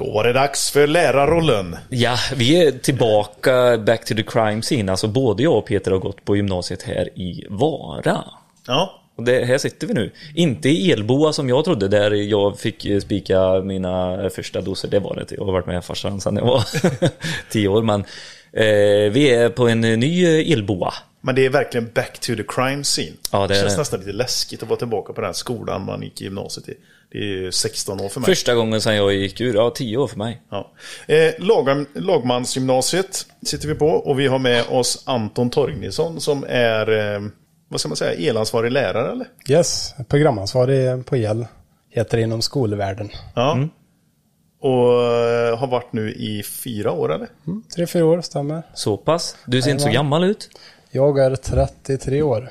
Då var det dags för lärarrollen. Ja, vi är tillbaka back to the crime scene. Alltså både jag och Peter har gått på gymnasiet här i Vara. Ja, Och det, här sitter vi nu. Inte i Elboa som jag trodde, där jag fick eh, spika mina första doser. Det var det inte. Jag har varit med farsan sedan jag var tio år. Men eh, vi är på en ny eh, Elboa. men det är verkligen back to the crime scene. Ja, det är känns det. nästan lite läskigt att vara tillbaka på den skolan man gick i gymnasiet i. Det är ju 16 år för mig. Första gången sedan jag gick ur, ja tio år för mig. Ja. Eh, Lag, Lagmansgymnasiet sitter vi på och vi har med oss Anton Torgnisson som är, eh, vad ska man säga, elansvarig lärare eller? Yes, programansvarig på el heter det inom skolvärlden. Ja. Och eh, har varit nu i fyra år eller? Mm, tre, fyra år stämmer. Så pass. Du ser inte så gammal ut. Jag är 33 år.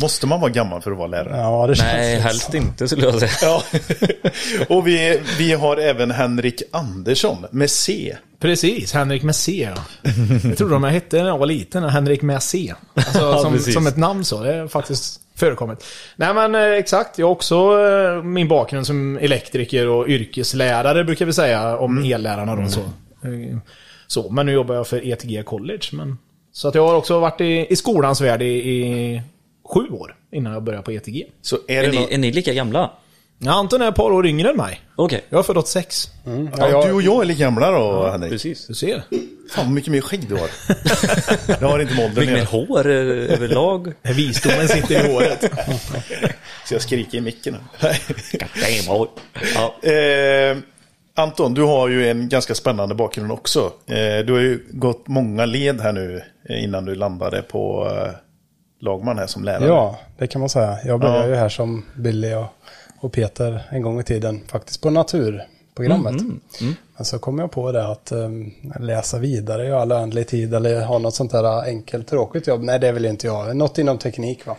Måste man vara gammal för att vara lärare? Ja, det känns Nej, helst så. inte skulle jag säga. Ja. och vi, vi har även Henrik Andersson med C. Precis, Henrik med C. ja. Jag trodde de jag hette när jag var liten, Henrik med C. Alltså, som, precis. som ett namn så, det är faktiskt förekommit. Nej men eh, exakt, jag har också eh, min bakgrund som elektriker och yrkeslärare brukar vi säga om ellärarna då. Så. Eh, så, men nu jobbar jag för ETG College. Men, så att jag har också varit i, i skolans värld i, i sju år innan jag började på ETG. Så är Är ni, är ni lika gamla? Ja, Anton är ett par år yngre än mig. Okej, Jag är född 86. Ja, du och jag är lika gamla då, Henrik. precis. Du ser. Fan vad mycket mer skägg du har. Jag har inte med åldern Mycket mer hår eh, överlag. Visdomen sitter i håret. Så jag skriker i micken. nu. Ja. eh, Anton, du har ju en ganska spännande bakgrund också. Eh, du har ju gått många led här nu eh, innan du landade på eh, lagman här som lärare. Ja, det kan man säga. Jag började Ja. ju här som Billy och, och Peter en gång i tiden, faktiskt på naturprogrammet. Men så kom jag på det att um, läsa vidare i all oändlig tid eller ha något sånt där enkelt tråkigt jobb. Nej, det vill inte jag. Något inom teknik va.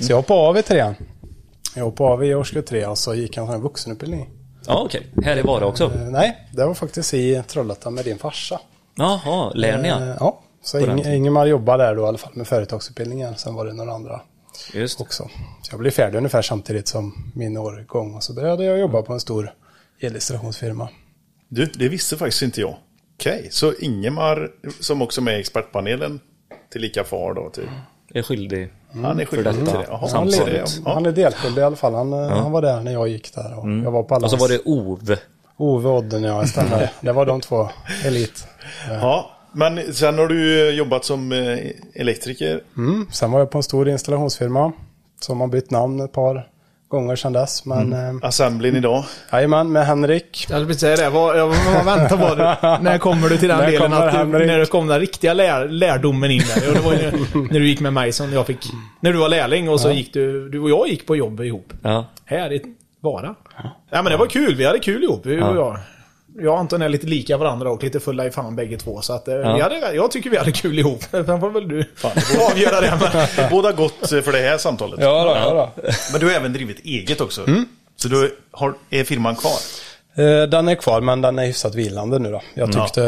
Så jag hoppade av i trean. Jag hoppade av i årskurs tre och så gick jag en vuxenutbildning. Ja, okej. Här är Vara också. Eh, nej, det var faktiskt i Trollhättan med din farsa. Jaha, lär ni ja. Eh, ja, så Ing-. Ingemar jobbade där då i alla fall med företagsutbildningen. Sen var det några andra Just också. Så jag blev färdig ungefär samtidigt som min årgång och så började jag jobba på en stor elinstallationsfirma. Du, det visste faktiskt inte jag. Okej, så Ingemar som också är med i expertpanelen till lika far då. Till, Är skyldig. Han är skyldig till det. Han, ja. han är delskyldig i alla fall. Han, eh, han var där när jag gick där och jag var på alla Och så var det Ove. Ove Odden, ja, stämmer. det var de två elit. ja, men sen har du jobbat som eh, elektriker. Mm. Sen var jag på en stor installationsfirma som har bytt namn ett par gånger sedan dess. Men mm. Assemblin idag. jajamän, med Henrik. Jag skulle säga det, vad, jag, vad väntar på det. När kommer du till den När delen kommer att du, när det kom den riktiga lär, lärdomen in där? Och det var ju när, när du gick med mig som jag fick, när du var lärling och så gick du, du och jag gick på jobb ihop. Ja. Här i Vara. Ja men det var kul, vi hade kul ihop. Vi, och jag. Jag och Anton är lite lika varandra och lite fulla i fan bägge två. Så att, eh, vi hade, jag tycker vi hade kul ihop. Sen får väl du avgöra det. Men, Båda gott för det här samtalet. Ja, då, ja, då. Men du har även drivit eget också. Så du har, är firman kvar? Eh, Den är kvar men den är hyfsat vilande nu då. Jag Ja. tyckte,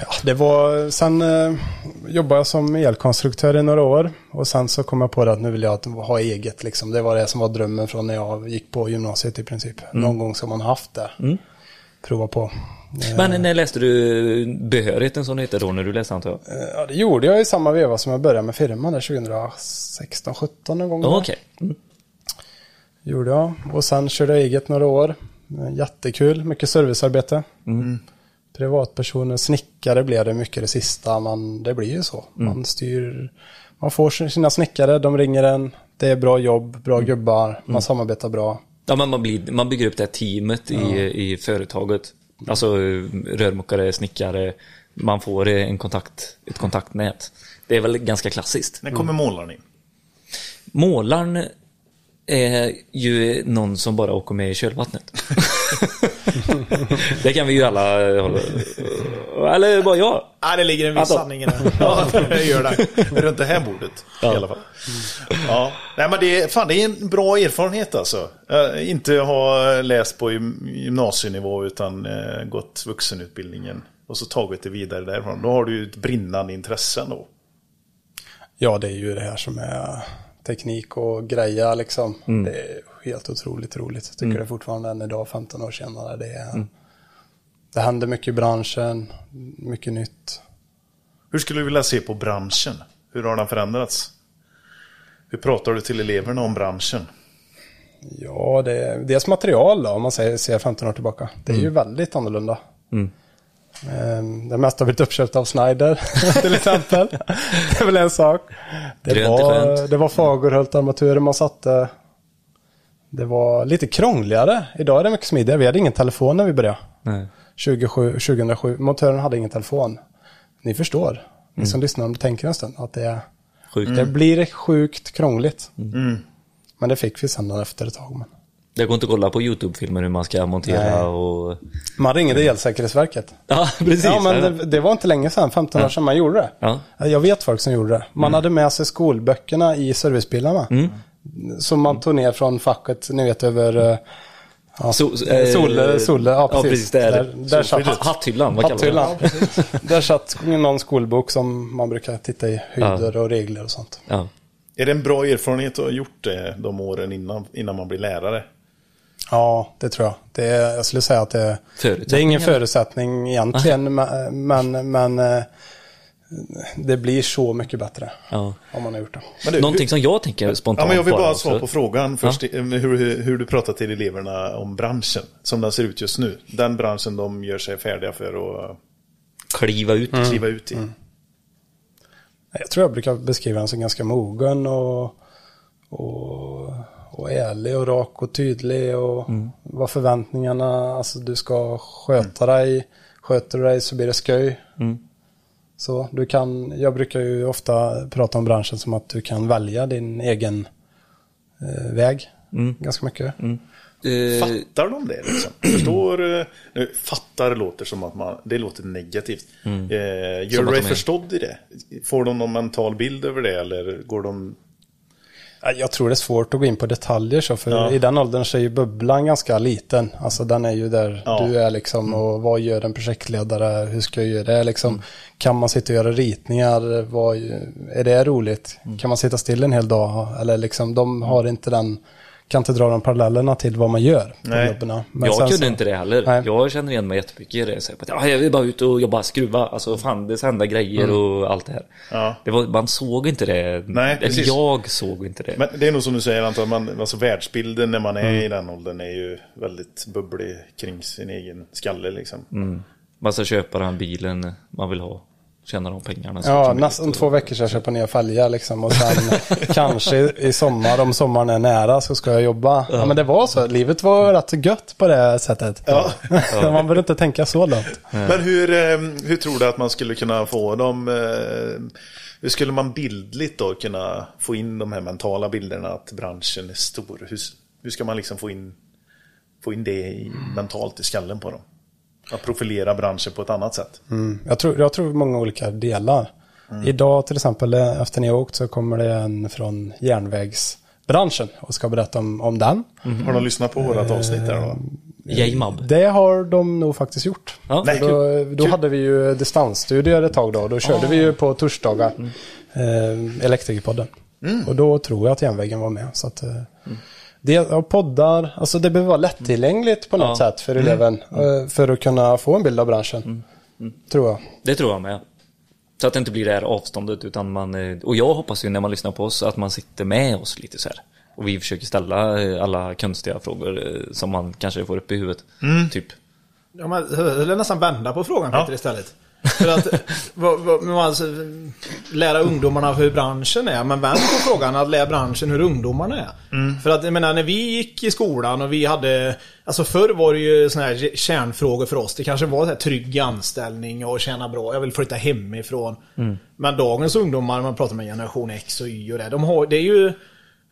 ja, det var, sen eh, jobbade jag som elkonstruktör i några år. Och sen så kom jag på det att nu vill jag ha eget liksom. Det var det som var drömmen från när jag gick på gymnasiet i princip. Någon gång ska man ha haft det. Prova på. Eh, Men när läste du behörigheten som det heter då när du läste antar jag? eh, Ja, det gjorde jag i samma veva som jag började med firman där 2016, 17 någon gång. Ja, där. Okej. Mm. Gjorde jag. Och sen körde jag eget några år. Eh, Jättekul, mycket servicearbete. Privatpersoner, snickare blev det mycket det sista. Man, det blir ju så. Man styr, man får sina snickare, de ringer en. Det är bra jobb, bra gubbar, man samarbetar bra. Ja, men man, blir, man bygger upp det här teamet i, i företaget. Alltså rörmokare, snickare. Man får en kontakt, ett kontaktnät. Det är väl ganska klassiskt. När kommer målaren in? Målaren är ju någon som bara åker med i kölvattnet. det kan vi ju alla eh, hålla... Eller bara jag. ja, det ligger en viss Anton. sanning i det. Ja, det gör det. Runt det här bordet i alla fall. Ja. Nej, men det, är, fan, det är en bra erfarenhet alltså. Eh, inte ha läst på gym- gymnasienivå utan eh, gått vuxenutbildningen. Och så tagit det vidare därifrån. Då har du ju ett brinnande intresse då. Ja, det är ju det här som är teknik och greja liksom. Det är helt otroligt roligt. Jag tycker det fortfarande än idag, 15 år senare. Det är, det händer mycket i branschen, mycket nytt. Hur skulle du vilja se på branschen? Hur har den förändrats? Hur pratar du till eleverna om branschen? Ja, det är dels material då, om man säger, ser 15 år tillbaka. Det är ju väldigt annorlunda. Mm. Eh, Det mesta har blivit uppköpt av Snyder till exempel. det är väl en sak. Det Grönt var, det var Fagerhult-armaturer man satte. Det var lite krångligare. Idag är det mycket smidigare. Vi hade ingen telefon när vi började. Nej. 27, 2007. Montören hade ingen telefon. Ni förstår, ni som lyssnar om tänker en stund, att det, Mm. Sjukt. det blir sjukt krångligt. Mm. Men det fick vi sen efter ett tag. Men. Det går inte att kolla på YouTube-filmer hur man ska montera Nej. och... Man ringde Elsäkerhetsverket. Ja, precis. Ja, men det, det var inte länge sedan, 15 år sedan man gjorde det. Ja. Jag vet folk som gjorde det. Man hade med sig skolböckerna i servicebilarna. Som man tog ner från facket, ni vet över... eh, Ja, So, Sol, sol, ja, precis. Där, Där- där satt- Ha- Hatthyllan, vad? Hatthyllan. Där satt någon skolbok som man brukar titta i, höjder och regler och sånt. Ja. Är det en bra erfarenhet att ha gjort det de åren innan, innan man blir lärare? Ja, det tror jag. Det är, jag skulle säga att det, det är ingen förutsättning egentligen, men, men, eh, det blir så mycket bättre Ja. om man har gjort det. Men du, Någonting som jag tänker spontant Ja, men jag vill bara svara på frågan först. eh, Hur, hur, hur du pratar till eleverna om branschen. Som den ser ut just nu. Den branschen de gör sig färdiga för att Kliva ut. Mm. kliva ut i. Jag tror jag brukar beskriva den som ganska mogen och, och, och ärlig och rak och tydlig och vad förväntningarna, alltså du ska sköta dig, sköter du dig så blir det sköj. Så du kan, jag brukar ju ofta prata om branschen som att du kan välja din egen eh, väg ganska mycket. Eh, Fattar de det liksom? Förstår... eh, Nu, fattar låter som att man... Det låter negativt. Eh, Som gör du dig förstådd i det? Får de någon mental bild över det eller går de... Ja, Jag tror det är svårt att gå in på detaljer så, för Ja. i den åldern så är ju bubblan ganska liten. Alltså den är ju där Ja. du är liksom och vad gör en projektledare, hur ska jag göra det liksom. Mm. Kan man sitta och göra ritningar, vad, är det roligt? Mm. Kan man sitta still en hel dag? Eller liksom, de har inte den, kan inte dra de parallellerna till vad man gör på Nej. jobben. Men jag kunde så- inte det heller. Nej. Jag känner igen mig jättemycket i det. Så jag vill bara ut och jobba skruva. Alltså fan, det hända grejer och allt det här. Mm. Ja. Det var, man såg inte det. Nej, Eller precis. jag såg inte det. Men det är nog som du säger Anton, man, alltså världsbilden när man är Mm. i den åldern är ju väldigt bubblig kring sin egen skalle liksom. Mm. Man ska köpa den bilen man vill ha. Tjäna de pengarna. Ja, nästan två veckor sedan köpa nya fälgar liksom. Och sen kanske i sommar, om sommaren är nära, så ska jag jobba. Ja. men det var så. Livet var rätt gött på det sättet. Ja. Man behöver inte tänka så långt. Men hur, eh, hur tror du att man skulle kunna få dem... eh, Hur skulle man bildligt då kunna få in de här mentala bilderna att branschen är stor? Hur, hur ska man liksom få in, få in det i, mentalt i skallen på dem? Att profilera branschen på ett annat sätt. Mm. Jag, tror, jag tror många olika delar. Idag till exempel, eh, efter ni har åkt, så kommer det en från järnvägsbranschen och ska berätta om, om den. Har de lyssnat på vårat avsnitt där då? J-Mab. Det har de nog faktiskt gjort. Ja. Nej. Då, då Kul. hade vi ju distansstudier ett tag då. Då körde vi ju på torsdagar eh, Elektrikerpodden. Och då tror jag att järnvägen var med. Så att, eh, det, ja, poddar, alltså det behöver vara lättillgängligt på något Ja. sätt för eleven. Eh, för att kunna få en bild av branschen. Tror jag. Det tror jag med. Så att det inte blir det här avståndet utan man, eh, och jag hoppas ju när man lyssnar på oss att man sitter med oss lite så här. Och vi försöker ställa eh, alla konstiga frågor som man kanske får upp i huvudet. Typ. Ja, jag vill nästan vända på frågan Ja. Peter istället. För att vad, vad, men alltså, lära ungdomarna hur branschen är. Men vänd på frågan att lära branschen hur ungdomarna är. För att jag menar när vi gick i skolan och vi hade... Alltså förr var det ju såna här kärnfrågor för oss. Det kanske var så här trygg anställning och tjäna bra. Jag vill flytta hemifrån. Men dagens ungdomar, man pratar med generation X och Y och det. De har, det är ju...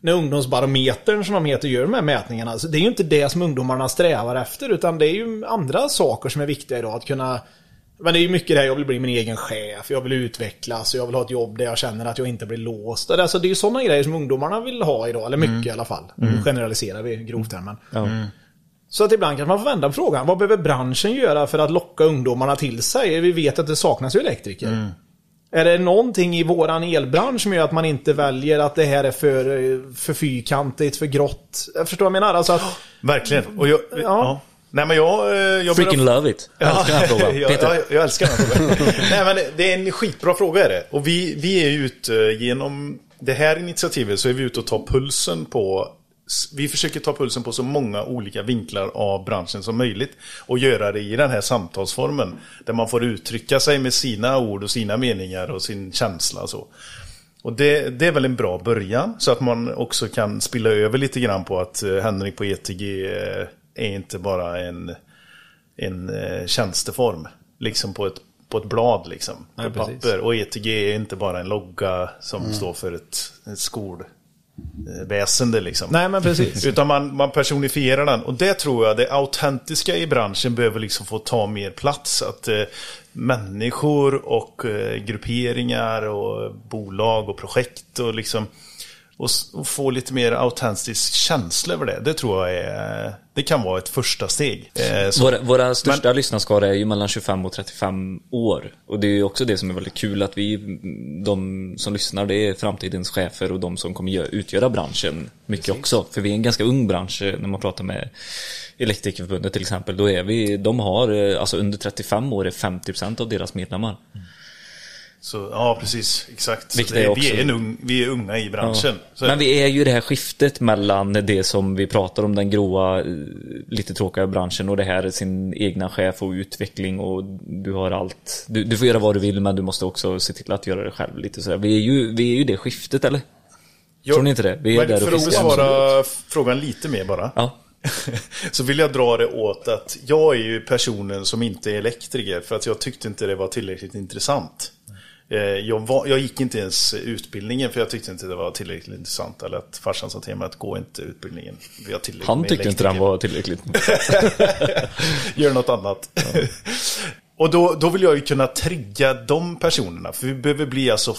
När ungdomsbarometern som de heter gör de här mätningarna. Så det är ju inte det som ungdomarna strävar efter. Utan det är ju andra saker som är viktiga idag. Att kunna men det är ju mycket det här, jag vill bli min egen chef, jag vill utvecklas, jag vill ha ett jobb där jag känner att jag inte blir låst. Alltså, det är ju sådana grejer som ungdomarna vill ha idag, eller mycket i alla fall. Nu generaliserar vi grovt här, men. Ja. Så att ibland kan man få vända på frågan, vad behöver branschen göra för att locka ungdomarna till sig? Vi vet att det saknas ju elektriker. Är det någonting i våran elbransch som gör att man inte väljer att det här är för, för fyrkantigt, för grått? Jag förstår vad jag menar? Alltså att, Verkligen. Och jag, ja. Ja. Nej men jag... eh, jag Freaking love it. Jag älskar den här frågan. jag, Peter. jag, jag älskar den här frågan. Nej men det- är en skitbra fråga är det. Och vi, vi är ute genom det här initiativet så är vi ute och tar pulsen på vi försöker ta pulsen på så många olika vinklar av branschen som möjligt och göra det i den här samtalsformen där man får uttrycka sig med sina ord och sina meningar och sin känsla och så. Och det, det är väl en bra början så att man också kan spilla över lite grann på att eh, Henrik på ETG eh, är inte bara en, en eh, tjänsteform. Liksom på ett, på ett blad liksom. På Nej, precis. papper. Och ETG är inte bara en logga som står för ett, ett skolväsende liksom. Nej, men precis. Utan man, man personifierar den. Och det tror jag, det autentiska i branschen behöver liksom få ta mer plats. Att eh, människor och eh, grupperingar och bolag och projekt och liksom och få lite mer autentisk känsla över det. Det tror jag är, det kan vara ett första steg. Eh, Våra, våra största lyssnarskara är ju mellan 25 och 35 år. Och det är ju också det som är väldigt kul att vi, de som lyssnar, det är framtidens chefer och de som kommer gö- utgöra branschen mycket också. För vi är en ganska ung bransch eh, när man pratar med Elektrikerförbundet till exempel. Då är vi, de har, eh, alltså under 35 år är 50% av deras medlemmar. Så, ja, precis. Exakt. Det, är vi, också- är en ung, vi är unga i branschen. Så, Men vi är ju det här skiftet mellan det som vi pratar om, den gråa, eh, lite tråkiga branschen och det här sin egna chef och utveckling och du har allt. Du, du får göra vad du vill men du måste också se till att göra det själv lite så. Vi är ju, vi är ju det skiftet eller? Ja, Tror ni inte det? Vi är men där för att besvara frågan lite mer bara. Ja. så vill jag dra det åt att jag är ju personen som inte är elektriker för att jag tyckte inte det var tillräckligt intressant. Eh, Jag, var, jag gick inte ens utbildningen för jag tyckte inte det var tillräckligt intressant. Eller att farsan sa till mig att gå inte utbildningen. Vi har tillräckligt Han tyckte inte den var tillräckligt. Gör något annat. och då, då vill jag ju kunna trigga de personerna. För vi behöver bli alltså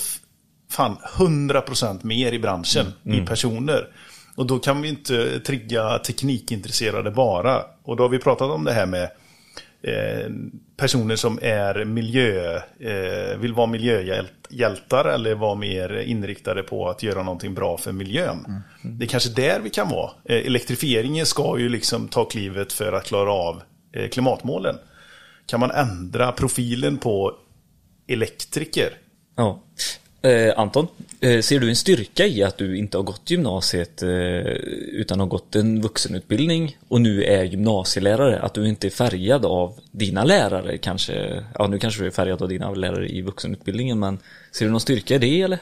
fan 100% mer i branschen, i personer. Och då kan vi inte trigga teknikintresserade bara. Och då har vi pratat om det här med eh, personer som är miljö, eh, vill vara miljöhjältar eller vara mer inriktade på att göra någonting bra för miljön. Det är kanske där vi kan vara. Eh, elektrifieringen ska ju liksom ta klivet för att klara av eh, klimatmålen. Kan man ändra profilen på elektriker? Ja. Eh, Anton, eh, ser du en styrka i att du inte har gått gymnasiet eh, utan har gått en vuxenutbildning och nu är gymnasielärare? Att du inte är färgad av dina lärare kanske? Ja, nu kanske du är färgad av dina lärare i vuxenutbildningen, men ser du någon styrka i det eller?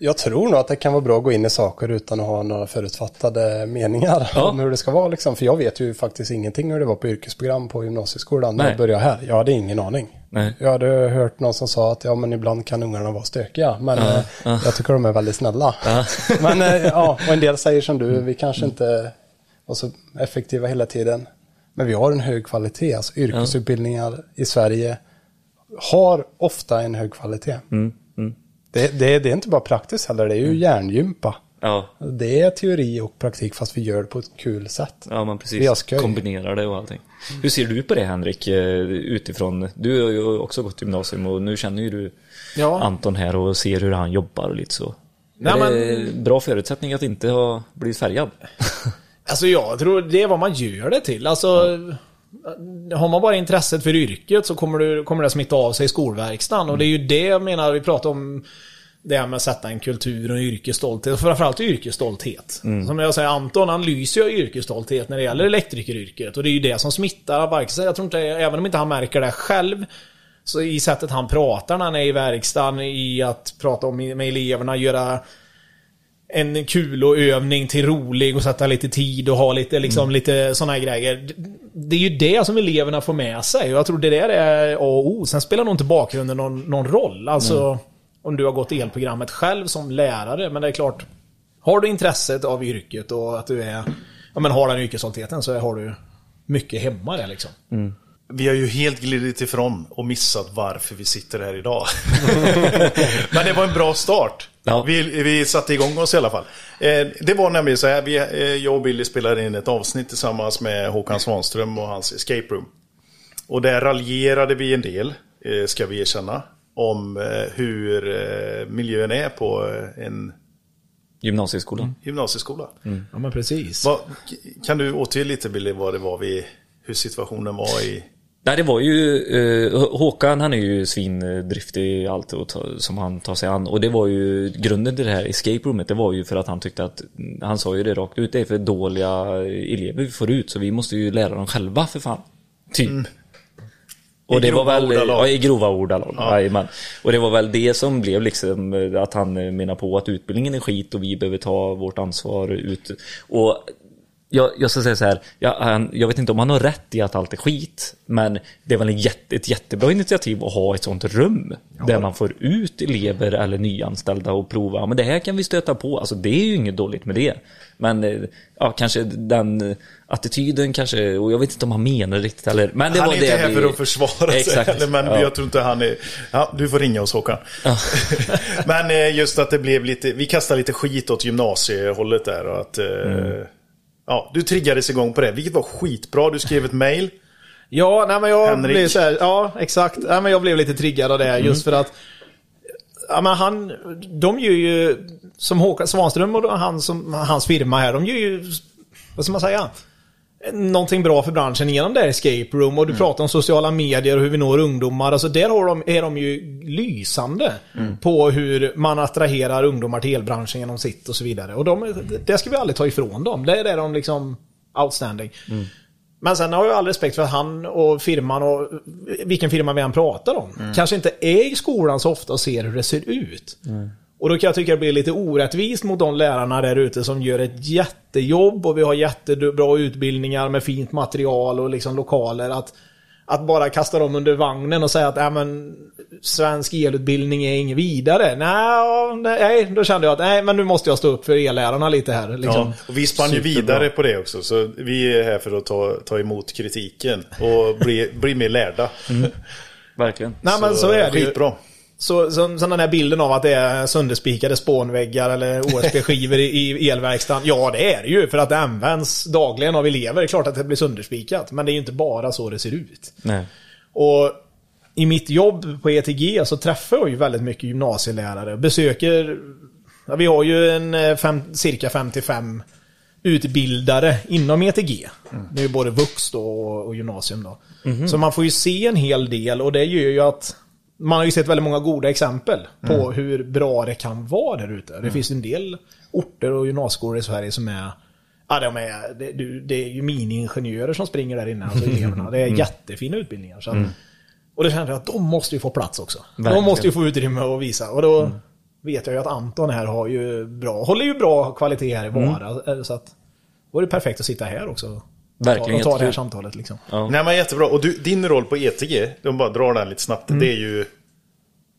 Jag tror nog att det kan vara bra att gå in i saker utan att ha några förutfattade meningar Ja. om hur det ska vara. Liksom. För jag vet ju faktiskt ingenting hur det var på yrkesprogram på gymnasieskolan när Nej. jag började här. Jag hade ingen aning. Nej. Jag hade hört någon som sa att ja, men ibland kan ungarna vara stökiga. Men eh, jag tycker de är väldigt snälla. men eh, ja, och en del säger som du, vi kanske inte var så effektiva hela tiden. Men vi har en hög kvalitet. Alltså yrkesutbildningar i Sverige har ofta en hög kvalitet. Mm. Det, det, det är inte bara praktiskt heller, det är ju hjärngympa. Ja, Det är teori och praktik fast vi gör det på ett kul sätt. ja men precis. Kombinerar det och allting. Hur ser du på det Henrik, eh, utifrån? Du har ju också gått gymnasium och nu känner ju du Ja. Anton här och ser hur han jobbar och lite så. Nej, är men- det bra förutsättning att inte ha blivit färgad? Alltså jag tror det är vad man gör det till. Alltså, har man bara intresset för yrket så kommer, du, kommer det smitta av sig i skolverkstaden. Och det är ju det jag menar, vi pratar om det här med att sätta en kultur och en yrkesstolthet. Och framförallt yrkesstolthet. Som jag säger, Anton han lyser ju av yrkesstolthet när det gäller elektrikeryrket. Och det är ju det som smittar. Jag tror inte, även om inte han märker det själv, så i sättet han pratar när han är i verkstaden, i att prata om med eleverna, göra en kulövning till rolig och sätta lite tid och ha lite, liksom, lite sådana här grejer. Det är ju det som eleverna får med sig och jag tror det där är A och O. Sen spelar nog inte bakgrunden någon, någon roll. Alltså om du har gått elprogrammet själv som lärare. Men det är klart, har du intresset av yrket och att du är, ja men har den yrkesstoltheten så har du mycket hemma där liksom. Vi har ju helt glidit ifrån och missat varför vi sitter här idag. Men det var en bra start. Ja. Vi, vi satte igång oss i alla fall. Eh, det var nämligen så här, vi, eh, jag och Billy spelade in ett avsnitt tillsammans med Håkan Svanström och hans Escape Room. Och där raljerade vi en del, eh, ska vi erkänna, om eh, hur eh, miljön är på eh, en Gymnasieskolan. gymnasieskola. Ja men precis. Vad, kan du återge lite Billy vad det var vi, hur situationen var i... Nej, det var ju eh, Håkan han är ju svindriftig i allt och ta, som han tar sig an och det var ju grunden till det här escape roomet det var ju för att han tyckte att han sa ju det rakt ut det är för dåliga elever vi får ut så vi måste ju lära dem själva för fan. Typ. Och I det var väl, ordalag. ja, i grova ordalag. Ja. Och det var väl det som blev liksom eh, att han menar på att utbildningen är skit och vi behöver ta vårt ansvar ut. Och jag, jag ska säga så här, jag, han, jag vet inte om han har rätt i att allt är skit, men det är väl en jätte, ett jättebra initiativ att ha ett sånt rum där man får ut elever eller nyanställda och prova, ja, men det här kan vi stöta på, alltså det är ju inget dåligt med det. Men eh, ja, kanske den attityden kanske, och jag vet inte om han menar riktigt eller, men det han var är det inte här vi- för att försvara sig Exakt. heller, men Ja. jag tror inte han är... Ja, du får ringa oss Håkan. men eh, just att det blev lite... Vi kastade lite skit åt gymnasiehållet där och att... eh, Mm. Ja, du triggades igång på det, vilket var skitbra. Du skrev ett mail. Ja, nej men jag Henrik. blev så här, ja exakt. Nej, men jag blev lite triggad av det Mm. just för att Ja, men han, de gör ju, som Håkan Svanström och han som, hans firma här, de gör ju, vad ska man säga? Någonting bra för branschen genom det här escape room och du pratar om sociala medier och hur vi når ungdomar. Alltså där har de, är de ju lysande på hur man attraherar ungdomar till elbranschen genom sitt och så vidare. Och de, det ska vi aldrig ta ifrån dem. Det är de liksom outstanding. Men sen har jag all respekt för att han och firman och vilken firma vi än pratar om kanske inte är i skolan så ofta och ser hur det ser ut. Och då kan jag tycka det blir lite orättvist mot de lärarna där ute som gör ett jättejobb och vi har jättebra utbildningar med fint material och liksom lokaler. Att, att bara kasta dem under vagnen och säga att äh, men, svensk elutbildning är inget vidare. Nej, nej, då kände jag att nej, men nu måste jag stå upp för ellärarna lite här. Liksom. Ja, och vi spann ju vidare på det också. Så vi är här för att ta, ta emot kritiken och bli, bli mer lärda. Verkligen. Nej, men så är det ju. Skitbra. Så, så, så den här bilden av att det är sönderspikade spånväggar eller OSB-skivor i, elverkstaden. Ja, det är det ju. För att det används dagligen av elever. Det är klart att det blir sönderspikat. Men det är ju inte bara så det ser ut. Nej. Och i mitt jobb på ETG så träffar jag ju väldigt mycket gymnasielärare. Besöker... Ja, vi har ju en eh, fem, cirka 55 utbildare inom ETG. Det är ju både vux och, och gymnasium då. Så man får ju se en hel del och det gör ju att man har ju sett väldigt många goda exempel på hur bra det kan vara där ute. Det finns en del orter och gymnasieskolor i Sverige som är Ja, de är, det, det är ju miniingenjörer som springer där inne, alltså eleverna. Det är jättefina utbildningar. Så. att- Och det kände jag att de måste ju få plats också. Verkligen. De måste ju få utrymme att visa. Och då vet jag ju att Anton här har ju bra, håller ju bra kvalitet här i Vara. eh, Så att, då är det perfekt att sitta här också. Verkligen Och ta det här samtalet liksom. Ja. Nej men jättebra. Och du, din roll på ETG, de bara drar den lite snabbt. Det är ju...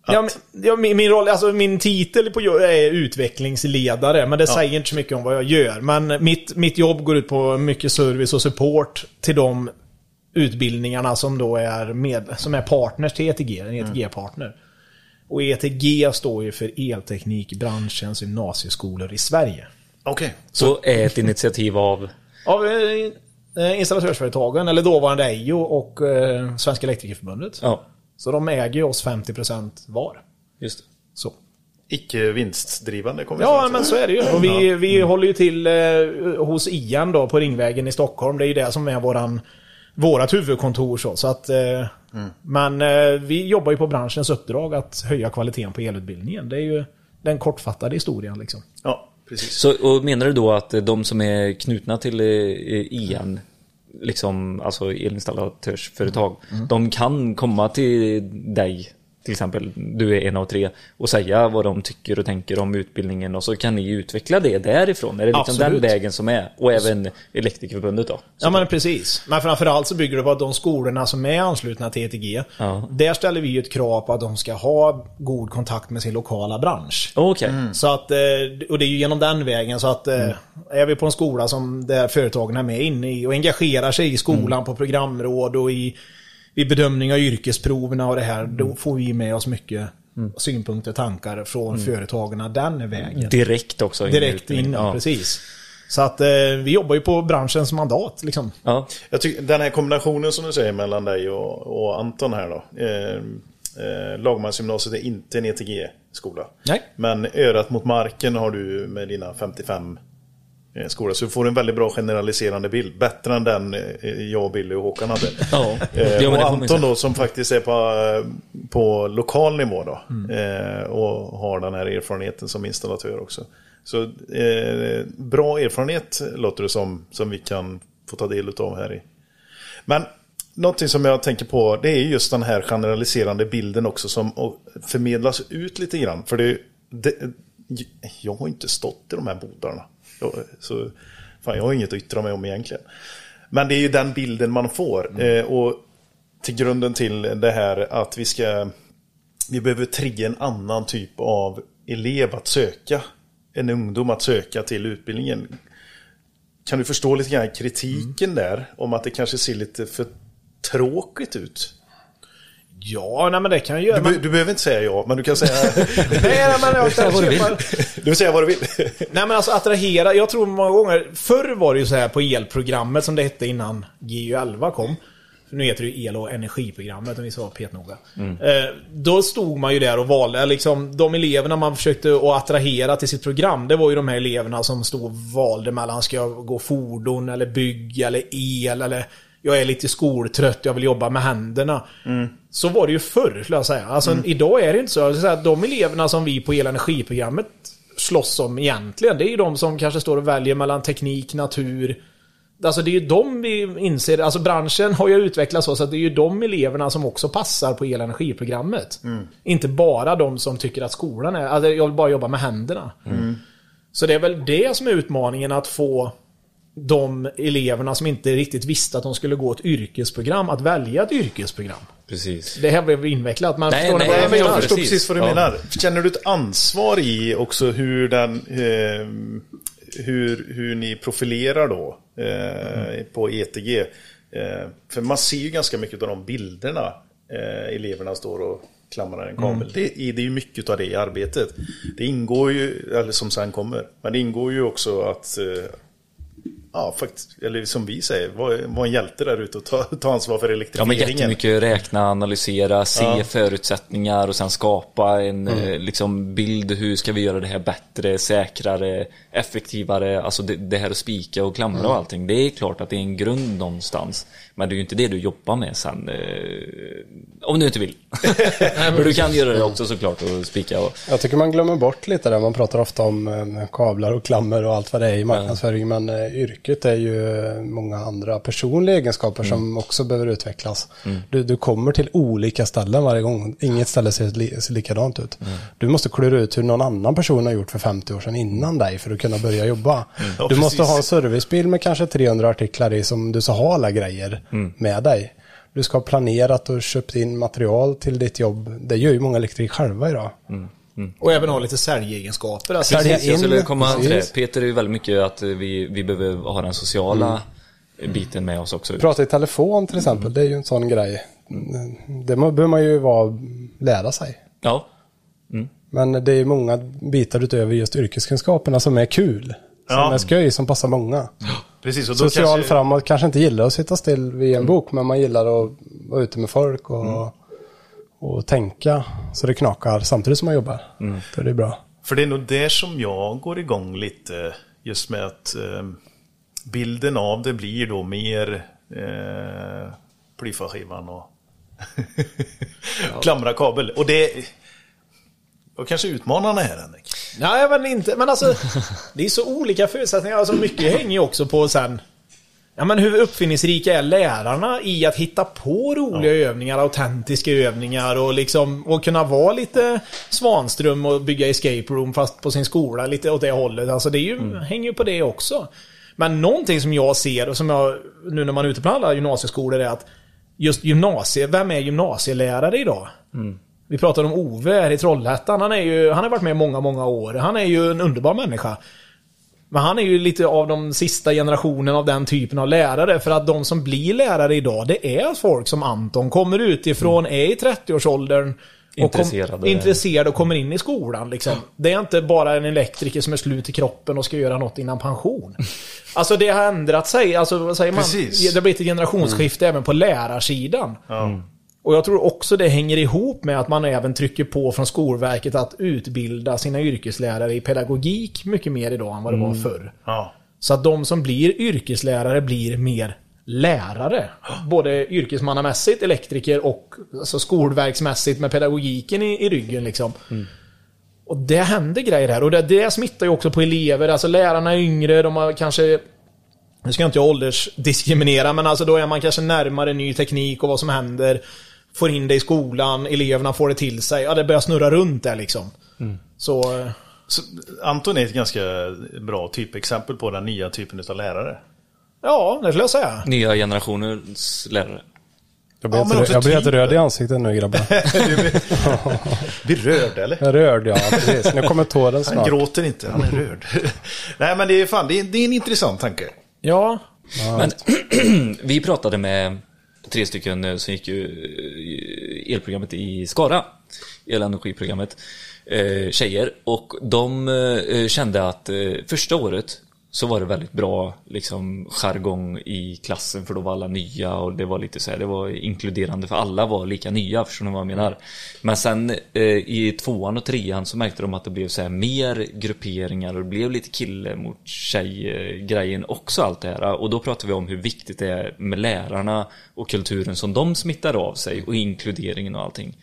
Ja, men, ja, min, min roll, alltså min titel på är utvecklingsledare, men det säger inte så mycket om vad jag gör. Men mitt, mitt jobb går ut på mycket service och support till de utbildningarna som då är, med, som är partners till ETG, en ETG-partner. Och ETG står ju för Elteknikbranschens gymnasieskolor i Sverige. Okej. Så är ett initiativ av... Av eh, installatörsföretagen, eller dåvarande EIO och eh, Svenska Elektrikerförbundet. Ja, Så de äger ju oss 50% var. just det. Så. Icke vinstdrivande kommer Ja, men så är det ju. Och vi, vi håller ju till eh, hos Ian då på Ringvägen i Stockholm. Det är ju det som är våran, vårat huvudkontor. Så, så att, eh, Men eh, vi jobbar ju på branschens uppdrag att höja kvaliteten på elutbildningen. Det är ju den kortfattade historien liksom. Ja, precis. Så, och menar du då att de som är knutna till eh, IAN, liksom, alltså elinstallatörsföretag, de kan komma till dig, till exempel, du är en av tre, och säga vad de tycker och tänker om utbildningen och så kan ni utveckla det därifrån? Är det liksom Absolut. den vägen som är? Och även Elektrikerförbundet då? Ja men precis. Men framförallt så bygger det på att de skolorna som är anslutna till ETG, Ja. där ställer vi ju ett krav på att de ska ha god kontakt med sin lokala bransch. Okej. Så att, eh, och det är ju genom den vägen så att eh, är vi på en skola som där företagen är med inne i och engagerar sig i skolan på programråd och i, i bedömning av yrkesproverna och det här, då får vi med oss mycket synpunkter, tankar från företagen den vägen. Direkt också? in Direkt in, ja, precis. Så att eh, vi jobbar ju på branschens mandat liksom. Ja. Jag tycker den här kombinationen som du säger mellan dig och, och Anton här då. Eh, eh, Lagmansgymnasiet är inte en ETG-skola. Men örat mot marken har du med dina 55 eh, skola. Så du får en väldigt bra generaliserande bild. Bättre än den eh, jag, Billy och Håkan hade. Ja. Eh, Ja, och Anton då som faktiskt är på, eh, på lokal nivå då. Eh, och har den här erfarenheten som installatör också. Så eh, bra erfarenhet låter det som, som vi kan få ta del av här i. Men någonting som jag tänker på det är just den här generaliserande bilden också som förmedlas ut lite grann. För det, det, jag har inte stått i de här bodarna. Så, fan, jag har inget att yttra mig om egentligen. Men det är ju den bilden man får. Eh, och till grunden till det här att vi ska... Vi behöver trigga en annan typ av elev att söka. En ungdom att söka till utbildningen. Kan du förstå lite grann kritiken där? Om att det kanske ser lite för tråkigt ut. Ja, nej men det kan jag göra. Du, be- du behöver inte säga ja, men du kan säga... nej, nej, men jag kan vad du vill. du får säga vad du vill. Nej men alltså attrahera, jag tror många gånger, förr var det ju så här på elprogrammet som det hette innan GU11 kom. För nu heter det ju el och energiprogrammet om vi ska vara petnoga. Eh, då stod man ju där och valde, liksom de eleverna man försökte att attrahera till sitt program, det var ju de här eleverna som stod och valde mellan ska jag gå fordon eller bygg eller el eller jag är lite skoltrött, jag vill jobba med händerna. Så var det ju förr, skulle jag säga. Alltså, Idag är det inte så. Jag skulle säga att de eleverna som vi på el och energiprogrammet slåss om egentligen, det är ju de som kanske står och väljer mellan teknik, natur. Alltså det är ju de vi inser, alltså branschen har ju utvecklats så, så att det är ju de eleverna som också passar på el och energiprogrammet. Inte bara de som tycker att skolan är, alltså jag vill bara jobba med händerna. Så det är väl det som är utmaningen, att få de eleverna som inte riktigt visste att de skulle gå ett yrkesprogram, att välja ett yrkesprogram. Precis. Det här blev invecklat, men Nej, förstår nej, vad jag Nej, men jag menar? förstår precis. precis vad du Ja. menar. Känner du ett ansvar i också hur den... Eh, hur, hur ni profilerar då eh, på ETG? Eh, för man ser ju ganska mycket av de bilderna eh, eleverna står och klamrar en kabel. Det, är- det är ju mycket av det i arbetet. Det ingår ju, eller som sen kommer, men det ingår ju också att eh, Ja, faktiskt. Eller som vi säger, var, var en hjälte där ute och ta, ta ansvar för Ja men elektrifieringen. jättemycket räkna, analysera, se Ja. förutsättningar och sen skapa en eh, liksom bild. Hur ska vi göra det här bättre, säkrare, effektivare? Alltså det, det här att spika och klamra och allting. Det är klart att det är en grund någonstans. Men det är ju inte det du jobbar med sen. Eh, om du inte vill. För du kan göra det också såklart och spika och... Jag tycker man glömmer bort lite där. Man pratar ofta om eh, kablar och klammer och allt vad det är i marknadsföring. Men eh, yrket är ju många andra personliga egenskaper som också behöver utvecklas. Du, du kommer till olika ställen varje gång. Inget ställe ser, li, ser likadant ut. Du måste klura ut hur någon annan person har gjort för 50 år sedan innan dig för att kunna börja jobba. Ja, du måste ha en servicebil med kanske 300 artiklar i som du ska ha alla grejer med dig. Du ska ha planerat och köpt in material till ditt jobb. Det gör ju många elektriker själva idag. Och även ha lite säljegenskaper. Alltså, Sälja jag in, skulle komma till det. Peter är ju väldigt mycket att vi, vi behöver ha den sociala biten med oss också. Prata i telefon till exempel, det är ju en sån grej. Det behöver man ju vara, lära sig. Ja, Men det är många bitar utöver just yrkeskunskaperna som är kul. Som Ja. är skoj, som passar många. Precis, och då Social kanske- framåt kanske inte gillar att sitta still vid en bok, men man gillar att vara ute med folk och, och tänka så det knakar samtidigt som man jobbar. Då är det bra. För det är nog där som jag går igång lite. Just med att eh, bilden av det blir då mer eh, plyfaskivan och klamra kabel. Och det var kanske utmanande här Henrik. Nej, men inte. Men alltså, det är så olika förutsättningar. Alltså, mycket hänger ju också på sen... Ja, men hur uppfinningsrika är lärarna i att hitta på roliga övningar, autentiska övningar och liksom och kunna vara lite Svanström och bygga escape room fast på sin skola lite åt det hållet. Alltså det ju, hänger ju på det också. Men någonting som jag ser och som jag nu när man är ute på alla gymnasieskolor är att just gymnasie, vem är gymnasielärare idag? Vi pratade om Ove här i Trollhättan. Han, är ju, han har varit med många, många år. Han är ju en underbar människa. Men han är ju lite av de sista generationen av den typen av lärare. För att de som blir lärare idag, det är folk som Anton. Kommer utifrån, är i 30-årsåldern. och kom- Intresserade. intresserade och kommer in i skolan. Liksom. Det är inte bara en elektriker som är slut i kroppen och ska göra något innan pension. Alltså det har ändrat sig. Alltså vad säger man? Precis. Det har blivit ett generationsskifte även på lärarsidan. Ja. Och jag tror också det hänger ihop med att man även trycker på från Skolverket att utbilda sina yrkeslärare i pedagogik mycket mer idag än vad det var förr. Ja. Så att de som blir yrkeslärare blir mer lärare. Både yrkesmannamässigt, elektriker och alltså skolverksmässigt med pedagogiken i, i ryggen liksom. Och det händer grejer här och det, det smittar ju också på elever. Alltså lärarna är yngre, de har kanske nu ska jag inte åldersdiskriminera, men alltså då är man kanske närmare ny teknik och vad som händer. Får in det i skolan, eleverna får det till sig. Ja, det börjar snurra runt där liksom. Så... eh, Så Anton är ett ganska bra typexempel på den nya typen av lärare. Ja, det skulle jag säga. Nya generationens lärare. Jag blir Ja, också jag blir helt typ- röd i ansiktet nu grabbar. Blir rörd eller? Jag rörd ja, precis. Nu kommer tåren Han snart. gråter inte, han är rörd. Nej men det är fan, det är, det är en intressant tanke. Ja, Men vi pratade med tre stycken eh, som gick ju eh, elprogrammet i Skara. Elenergiprogrammet. Eh, tjejer. Och de kände att första året så var det väldigt bra liksom jargong i klassen för då var alla nya och det var lite så här, det var inkluderande för alla var lika nya, förstår ni vad jag menar? Men sen eh, i tvåan och trean så märkte de att det blev så här mer grupperingar och det blev lite kille mot tjej eh, grejen också allt det här. Och då pratade vi om hur viktigt det är med lärarna och kulturen som de smittar av sig och inkluderingen och allting.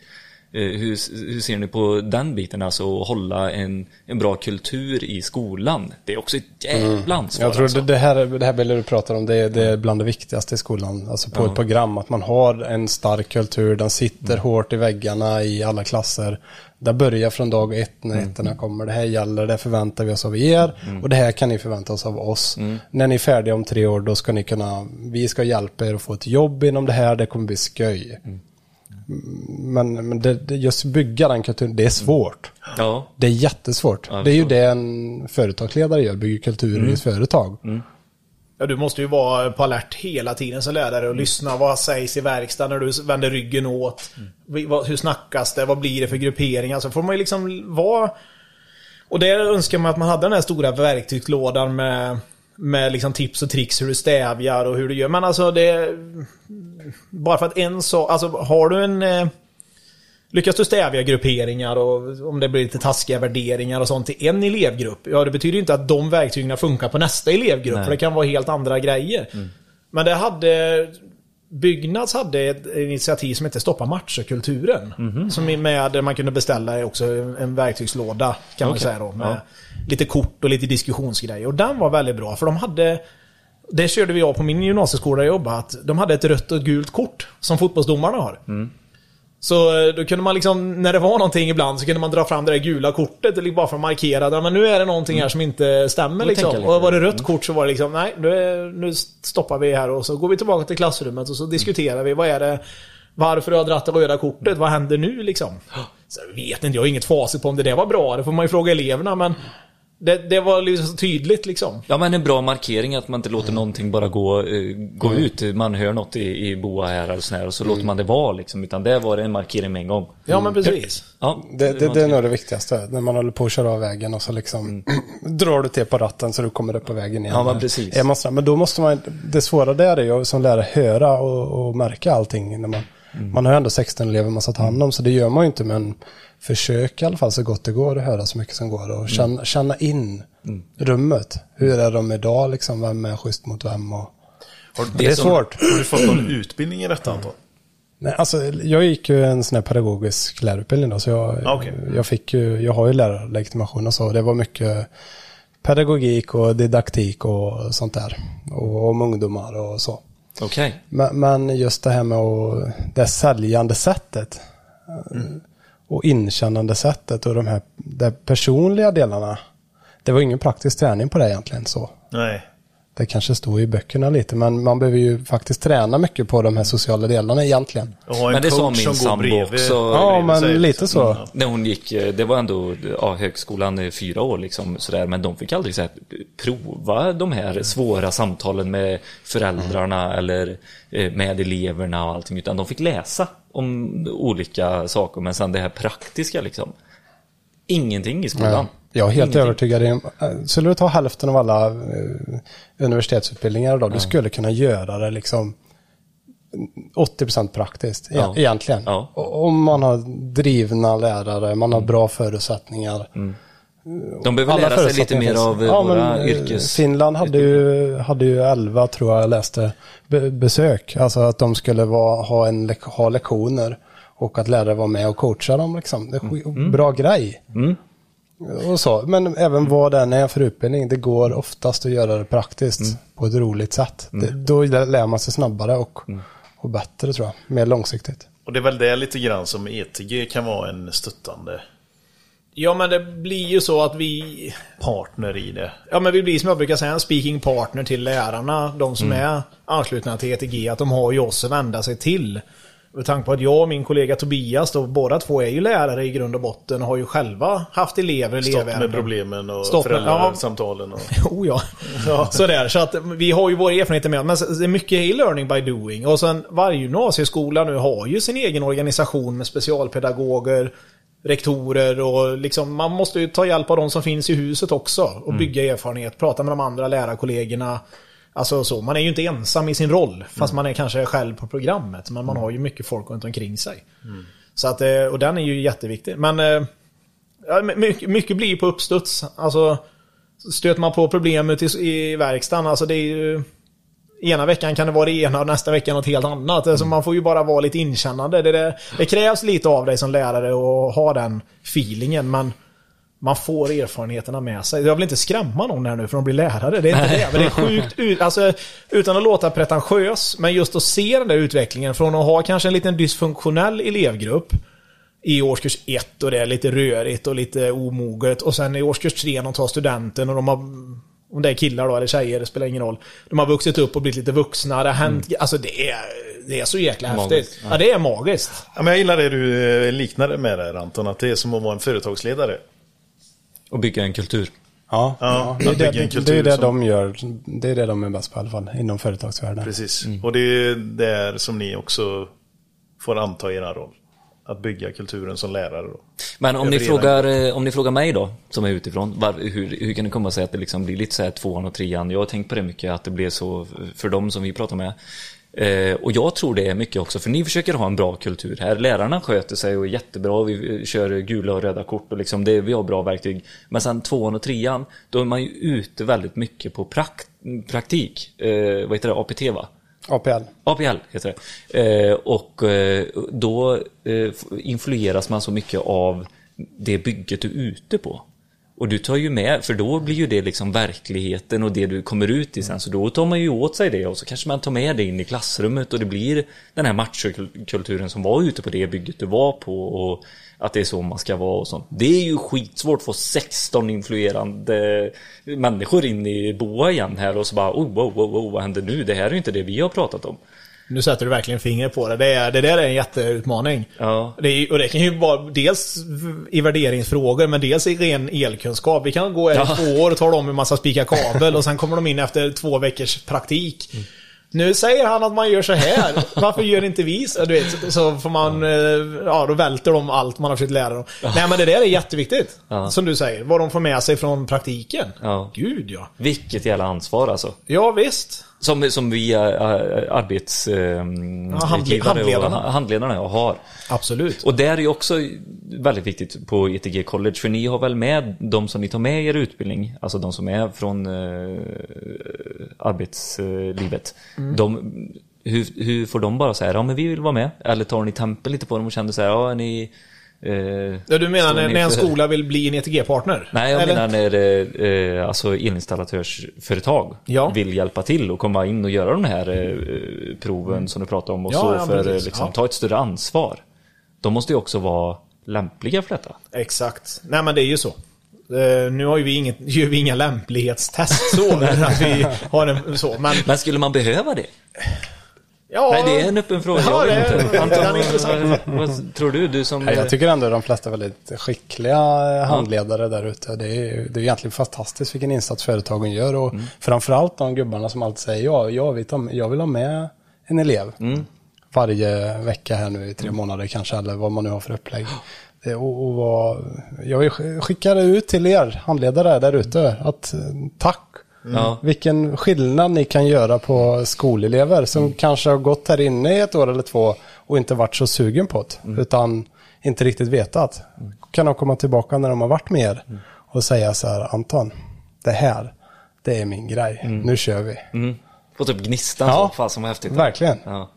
Eh, Hur, hur ser ni på den biten, alltså att hålla en, en bra kultur i skolan? Det är också ett jävla ansvar Jag tror alltså. det, här, det här Billy du pratar om, det är, det är bland det viktigaste i skolan. Alltså på ett program, att man har en stark kultur, den sitter hårt i väggarna i alla klasser. Det börjar från dag ett när ettorna kommer. Det här gäller, det förväntar vi oss av er och det här kan ni förvänta oss av oss. När ni är färdiga om tre år, då ska ni kunna, vi ska hjälpa er att få ett jobb inom det här, det kommer bli skoj. Men, men det, det, just bygga den kulturen, det är svårt. Ja, Det är jättesvårt. Ja, det är ju det en företagsledare gör, bygger kultur i ett företag. Ja, du måste ju vara på alert hela tiden som lärare och lyssna. Vad sägs i verkstaden när du vänder ryggen åt? Vad- Hur snackas det? Vad blir det för grupperingar? Så får man ju liksom vara... Och där önskar man att man hade den här stora verktygslådan med, med liksom tips och tricks hur du stävjar och hur du gör. Men alltså det... Bara för att en så... Alltså har du en... eh, Lyckas du stävja grupperingar och om det blir lite taskiga värderingar och sånt i en elevgrupp. Ja, det betyder ju inte att de verktygen funkar på nästa elevgrupp. Nej. För det kan vara helt andra grejer. Men det hade... Byggnads hade ett initiativ som heter Stoppa matcherkulturen. Som är med där man kunde beställa också en verktygslåda kan man Okej. säga då. Med lite kort och lite diskussionsgrejer. Och den var väldigt bra för de hade... Det körde vi av på min gymnasieskola där jag jobbade. Att de hade ett rött och gult kort som fotbollsdomarna har. Så eh, då kunde man liksom, när det var någonting ibland så kunde man dra fram det där gula kortet eller bara för att markera men nu är det någonting här som inte stämmer liksom. Och var det rött kort så var det liksom, nej nu stoppar vi här och så går vi tillbaka till klassrummet och så diskuterar vi, vad är det varför har jag dragit det röda kortet? Vad händer nu liksom? Så jag vet inte, jag har inget facit på om det där var bra. Det får man ju fråga eleverna men det, det var liksom så tydligt liksom. Ja men en bra markering att man inte låter någonting bara gå, eh, gå ut. Man hör något i, i boa här eller sådär och så låter man det vara liksom. Utan det var en markering med en gång. Ja men precis. Ja, Det, det, det är nog det viktigaste. När man håller på att köra av vägen och så liksom drar du till på ratten så du kommer upp på vägen igen. Ja, men precis. Är man snabb, men då måste man, det svåra där är ju som lärare höra och, och märka allting. När man, man har ju ändå 16 elever man ska ta hand om så det gör man ju inte men försök i alla fall så gott det går att höra så mycket som går och känna, känna in rummet. Hur är de idag liksom? Vem är schysst mot vem? Och, Har, det är som- svårt. har du fått någon utbildning i detta Anton? Nej, alltså, jag gick ju en sån här pedagogisk lärarutbildning då, så jag, Ah, okej. jag fick ju, jag har ju lärarlegitimation och så. Det var mycket pedagogik och didaktik och sånt där. Och om ungdomar och så. Okej. Men, men just det här med att, det säljande sättet. Och inkännande sättet och de här de personliga delarna. Det var ingen praktisk träning på det egentligen så. Nej. Det kanske står i böckerna lite, men man behöver ju faktiskt träna mycket på de här sociala delarna egentligen. Och ha en Men det sa coach min som går sambo bredvid. också. Ja, men lite så. När hon gick, det var ändå ja, högskolan i fyra år liksom sådär, men de fick aldrig så här, prova de här svåra samtalen med föräldrarna eller eh, med eleverna och allting, utan de fick läsa om olika saker, men sen det här praktiska liksom. Ingenting i skolan. Ja, jag är helt Ingenting. övertygad. eh, Skulle du ta hälften av alla eh, universitetsutbildningar idag, du skulle kunna göra det liksom 80% praktiskt, e- Ja. egentligen. Ja. Om man har drivna lärare, man har bra förutsättningar. De behöver alla lära sig lite mer av eh, våra men, eh, yrkes... Finland hade ju, hade ju 11, tror jag, läste be besök. Alltså att de skulle vara, ha, en, ha lektioner och att lärare var med och coacha dem. Liksom. Det är sk- bra grej. Mm. Och så. Men även vad den är för utbildning, det går oftast att göra det praktiskt på ett roligt sätt. Det, då lär man sig snabbare och, och bättre tror jag. Mer långsiktigt. Och det är väl det lite grann som ETG kan vara en stöttande Ja, men det blir ju så att vi... partner i det. Ja, men vi blir som jag brukar säga en speaking partner till lärarna. De som är anslutna till ETG. Att de har ju oss att vända sig till. Med tanke på att jag och min kollega Tobias då, båda två är ju lärare i grund och botten och har ju själva haft elever, Stopp med elevärenden. problemen och med- föräldrasamtalen. Och... Oh ja. Sådär, så att vi har ju våra erfarenheter med Men det är mycket i learning by doing. Och sen varje gymnasieskola nu har ju sin egen organisation med specialpedagoger, rektorer och liksom man måste ju ta hjälp av de som finns i huset också. Och bygga erfarenhet, prata med de andra lärarkollegorna. Alltså så, man är ju inte ensam i sin roll. Fast man är kanske själv på programmet. Men man har ju mycket folk runt omkring sig. Så att, eh, och den är ju jätteviktig. Men eh, mycket, mycket blir på uppstuds. Alltså, stöter man på problem ute i, i verkstaden, alltså det är ju... Ena veckan kan det vara det ena och nästa vecka något helt annat. Alltså man får ju bara vara lite inkännande. Det, det, det krävs lite av dig som lärare och ha den feelingen. Men man får erfarenheterna med sig. Jag vill inte skrämma någon här nu för de blir lärare. Det är inte det. Men det är sjukt ut, alltså, utan att låta pretentiös. Men just att se den där utvecklingen från att ha kanske en liten dysfunktionell elevgrupp i årskurs 1 och det är lite rörigt och lite omoget. Och sen i årskurs 3 när de tar studenten och de har om det är killar då eller tjejer, det spelar ingen roll. De har vuxit upp och blivit lite vuxna. Det har hänt, alltså det är, det är så jäkla Magiskt, häftigt. Ja. det är magiskt. Ja, men jag gillar det du eh, liknade med där Anton, att det är som att vara en företagsledare. Och bygga en kultur. Ja, Ja, det, är det, en det, kultur är det som- de gör. Det är det de är bäst på i alla fall, inom företagsvärlden. Precis. Och det är där som ni också får anta er roll. Att bygga kulturen som lärare då. Men om ni, frågar, eh, om ni frågar mig då, som är utifrån, var, hur, hur kan det komma sig att det liksom blir lite så här tvåan och trean? Jag har tänkt på det mycket, att det blev så för dem som vi pratar med. Eh, och jag tror det är mycket också, för ni försöker ha en bra kultur här. Lärarna sköter sig och är jättebra, vi eh, kör gula och röda kort och liksom det, vi har bra verktyg. Men sen tvåan och trean, då är man ju ute väldigt mycket på prakt, praktik. Eh, vad heter det? APT va? APL. APL heter det. Eh, och eh, då influeras man så mycket av det bygget du är ute på. Och du tar ju med, för då blir ju det liksom verkligheten och det du kommer ut i sen. Så då tar man ju åt sig det och så kanske man tar med det in i klassrummet och det blir den här machokulturen som var ute på det bygget du var på och att det är så man ska vara och sånt. Det är ju skitsvårt att få 16 influerande människor in i boa igen här och så bara oh, wow, wow, wow, vad händer nu? Det här är ju inte det vi har pratat om. Nu sätter du verkligen fingret på det. Det, är, det där är en jätteutmaning. Ja. Det är, och det kan ju vara dels i värderingsfrågor, men dels i ren elkunskap. Vi kan gå i Ja. två år och tala om hur man ska spika kabel och sen kommer de in efter två veckors praktik. Nu säger han att man gör så här. Varför gör inte vi så? Du vet, så får man... eh, Ja, då välter de allt man har försökt lära dem. Nej, men det där är jätteviktigt. Ja. Som du säger. Vad de får med sig från praktiken. Ja. Gud, ja. Vilket jävla ansvar alltså. Ja, visst. Som, som vi äh, arbets... Äh, Ja, handle- handledarna. Och, handledarna har. Absolut. Och där är ju också väldigt viktigt på ETG College, för ni har väl med de som ni tar med i er utbildning, alltså de som är från äh, arbetslivet. Mm. De, hur, hur får de bara säga ja men vi vill vara med? Eller tar ni tempen lite på dem och känner så här, ja ni... eh, Ja, du menar när, när en skola vill bli en ETG-partner? Nej, jag Eller? menar när eh, alltså elinstallatörsföretag Ja. vill hjälpa till och komma in och göra de här eh, proven som du pratar om och Ja, så ja, för eh, liksom, ta ett större ansvar. De måste ju också vara lämpliga för detta. Exakt. Nej men det är ju så. Eh, nu har ju vi inget, gör vi inga lämplighetstest så. att vi har en, så. Men, Men skulle man behöva det? Ja, Nej, det är en öppen fråga. Ja, jag det är- inte. den är Anton, intressant. vad, vad tror du? Du som... Ja, jag tycker ändå de flesta är väldigt skickliga handledare där ute. Det är, det är egentligen fantastiskt vilken insats företagen gör och framförallt de gubbarna som alltid säger ja, jag vill, ta, jag vill ha med en elev varje vecka här nu i tre månader kanske eller vad man nu har för upplägg. Det, och, och vad, jag vill sk- skicka det ut till er handledare där ute att tack Ja. vilken skillnad ni kan göra på skolelever som kanske har gått här inne i ett år eller två och inte varit så sugen på det. Utan inte riktigt vetat. Kan de komma tillbaka när de har varit med er och och säga så här, Anton, det här, det är min grej. Nu kör vi. Mm. Få typ gnistan Ja. så, fan som häftigt. Verkligen. Ja.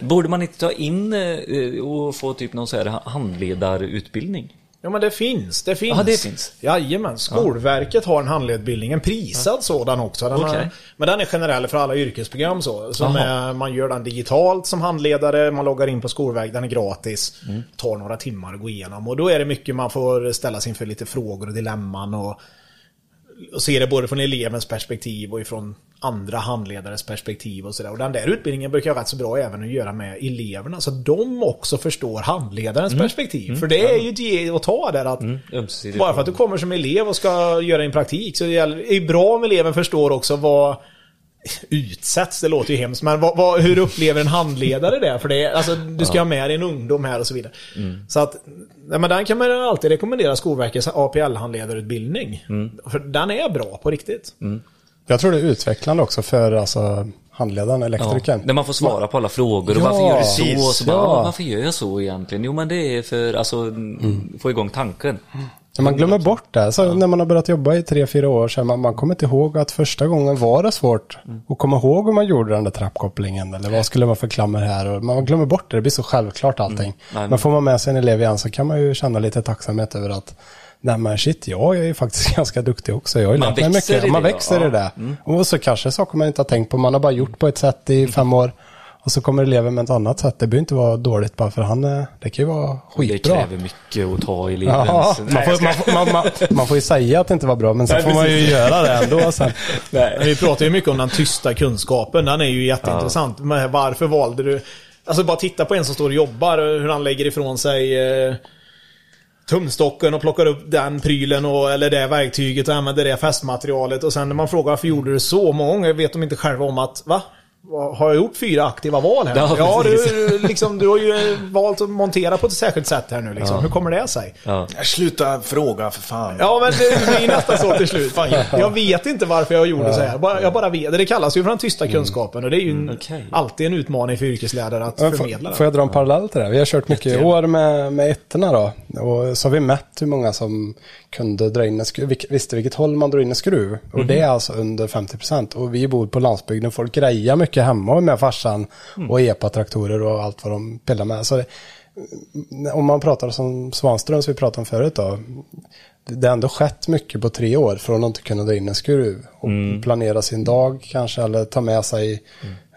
Borde man inte ta in eh, och få typ någon så här handledarutbildning? Ja men det finns, det finns. Ja, det finns. Jajamän, Skolverket har en handledning, en prisad sådan också. Den Okej. har, men den är generell för alla yrkesprogram så. Som är, man gör den digitalt som handledare, man loggar in på Skolverket, den är gratis. Mm. Tar några timmar att gå igenom. Och då är det mycket man får ställa sig inför lite frågor och dilemman och, och se det både från elevens perspektiv och ifrån andra handledares perspektiv och sådär. Och den där utbildningen brukar vara rätt så bra även att göra med eleverna. Så att de också förstår handledarens perspektiv. För det är ju ett ge och ta där att Ömsesidigt. bara för att du kommer som elev och ska göra en praktik så gäller- det är bra om eleven förstår också vad utsätts, det låter ju hemskt, men vad, vad, hur upplever en handledare det? För det är, alltså, du ska ha med dig en ungdom här och så vidare. Så att, nej, men den kan man alltid rekommendera Skolverkets APL-handledarutbildning. För den är bra på riktigt. Jag tror det är utvecklande också för alltså, handledaren, Ja, elektrikern. där man får svara på alla frågor. Och Ja, varför gör du så? precis. Och så bara, Ja. "Ah, varför gör jag så egentligen? Jo men det är för alltså få igång tanken. Men man glömmer bort det. Så När man har börjat jobba i tre, fyra år så man, man kommer inte ihåg att första gången var det svårt att komma ihåg hur man gjorde den där trappkopplingen. Eller vad skulle man för klammer här? Och man glömmer bort det. Det blir så självklart allting. Nej, Men får man med sig en elev igen så kan man ju känna lite tacksamhet över att Nej men shit, jag är ju faktiskt ganska duktig också. Jag har Man lärt mig mycket. i Man det, växer ja. i det. Och så kanske saker man inte har tänkt på. Man har bara gjort på ett sätt i fem år. Och så kommer eleven med ett annat sätt. Det behöver inte vara dåligt bara för han är, det kan ju vara Det skitbra. kräver mycket att ta elevens... Ja, man, får, man, får- man, man, man får ju säga att det inte var bra, men sen får man ju göra det ändå sen. Men vi pratar ju mycket om den tysta kunskapen. Den är ju jätteintressant. Men varför valde du... Alltså bara titta på en som står och jobbar, hur han lägger ifrån sig eh, tumstocken och plockar upp den prylen och, eller det verktyget och använder det fästmaterialet. Och sen när man frågar varför gjorde du så? Många gånger vet de inte själva om att, va? Har jag gjort fyra aktiva val här? Ja, Ja, du, liksom, du har ju valt att montera på ett särskilt sätt här nu liksom. Hur kommer det sig? Ja. Sluta fråga för fan. Ja, men det blir nästan så till slut. Jag vet inte varför jag gjorde så här. Jag bara vet. Det kallas ju för den tysta kunskapen och det är ju en, okej. alltid en utmaning för yrkeslärare att förmedla får, får jag dra en parallell till det? Vi har kört mycket år med, med ettorna då. Och så har vi mätt hur många som kunde dra in en skruv, visste vilket håll man drar in en skruv. Och det är alltså under 50%. Och vi bor på landsbygden, folk grejar mycket hemma med farsan och EPA-traktorer och allt vad de pillar med. Så det, om man pratar som Svanström som vi pratade om förut då. Det har ändå skett mycket på tre år från att inte kunna dra in en skruv. Och planera sin dag kanske eller ta med sig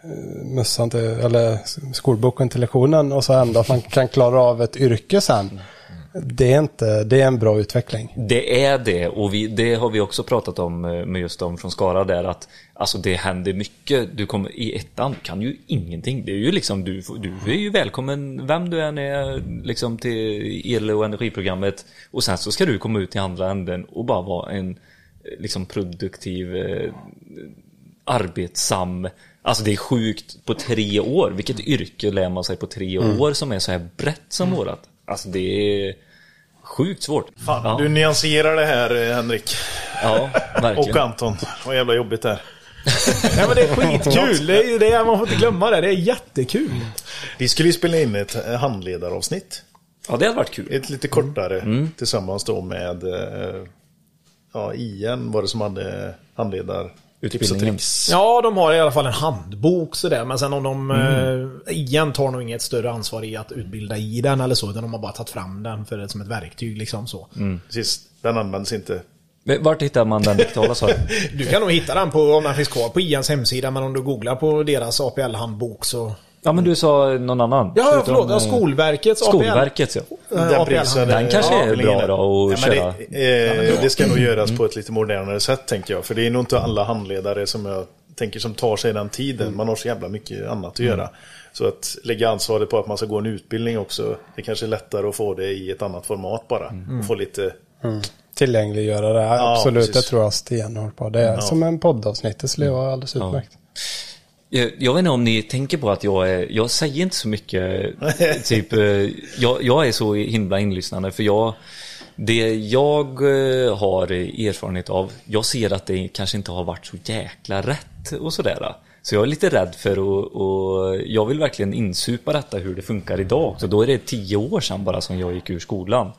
eh, mössan till, eller skolboken till lektionen och så ändå att man kan klara av ett yrke sen. Det är inte, det är en bra utveckling. Det är det och vi, det har vi också pratat om eh, med just de från Skara där att alltså det händer mycket. Du kommer i ettan kan ju ingenting. Det är ju liksom du, du är ju välkommen vem du än är liksom till el och energiprogrammet och sen så ska du komma ut i andra änden och bara vara en eh, liksom produktiv eh, arbetsam Alltså det är sjukt på tre år. Vilket yrke lär man sig på tre år som är så här brett som vårat? Alltså det är sjukt svårt. Fan, ja. Du nyanserar det här eh, Henrik. ja, verkligen. Och Anton. Vad jävla jobbigt det är. Ja, men det är skitkul. Det är ju det, man får inte glömma det. Det är jättekul. Vi skulle ju spela in ett eh, handledaravsnitt. Ja, det hade varit kul. Ett lite kortare Mm. tillsammans då med eh, ja, IN var det som hade handledar tips och tricks. Ja, de har i alla fall en handbok sådär. Men sen om de Mm. eh, igen tar nog inget större ansvar i att utbilda i den eller så. Utan de har bara tagit fram den för, som ett verktyg liksom så. Mm. Precis, den används inte. Men Vart hittar man den digitala sa du? Du kan nog hitta den på, om den finns kvar på IANs hemsida. Men om du googlar på deras APL-handbok så... Ja men du sa någon annan. Ja, Förutom, förlåt. Ja, eh, Skolverkets APL. Skolverket ja. eh, Den, APL. prisen, Den kanske är bra då att köra. Det, eh, det ska nog göras Mm. på ett lite modernare sätt tänker jag. För det är nog inte alla handledare som jag tänker som tar sig den tiden. Mm. Man har så jävla mycket annat att göra. Så att lägga ansvaret på att man ska gå en utbildning också. Det kanske är lättare att få det i ett annat format bara. Mm. Och få lite... Tillgängliggöra det, absolut. precis. Det tror jag stenhårt på. Det är som en poddavsnitt, det skulle vara alldeles utmärkt. Jag, jag vet inte om ni tänker på att jag är, jag säger inte så mycket, typ, eh, jag, jag är så himla inlyssnande för jag, det jag eh, har erfarenhet av, jag ser att det kanske inte har varit så jäkla rätt och sådär. Så jag är lite rädd för att, och jag vill verkligen insupa detta hur det funkar idag. Så då är det tio år sedan bara som jag gick ur skolan.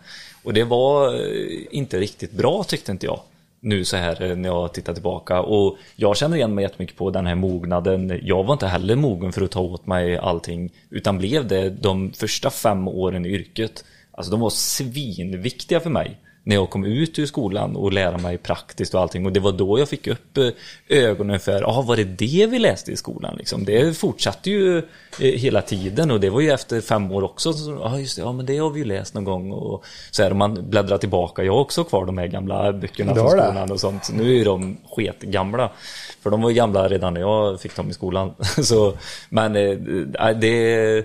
Och det var eh, inte riktigt bra tyckte inte jag. Nu så här eh, när jag tittar tillbaka. Och jag känner igen mig jättemycket på den här mognaden. Jag var inte heller mogen för att ta åt mig allting. Utan blev det de första fem åren i yrket. Alltså de var svinviktiga för mig när jag kom ut ur skolan och lära mig praktiskt och allting. Och det var då jag fick upp eh, ögonen för, ja var det det vi läste i skolan? Liksom. Det fortsatte ju eh, hela tiden och det var ju efter fem år också. Ja just det, ja men det har vi ju läst någon gång. Och så här, man bläddrar tillbaka, jag har också kvar de här gamla böckerna från skolan och sånt. Nu är de sketgamla. För de var ju gamla redan när jag fick dem i skolan. så, men äh, det...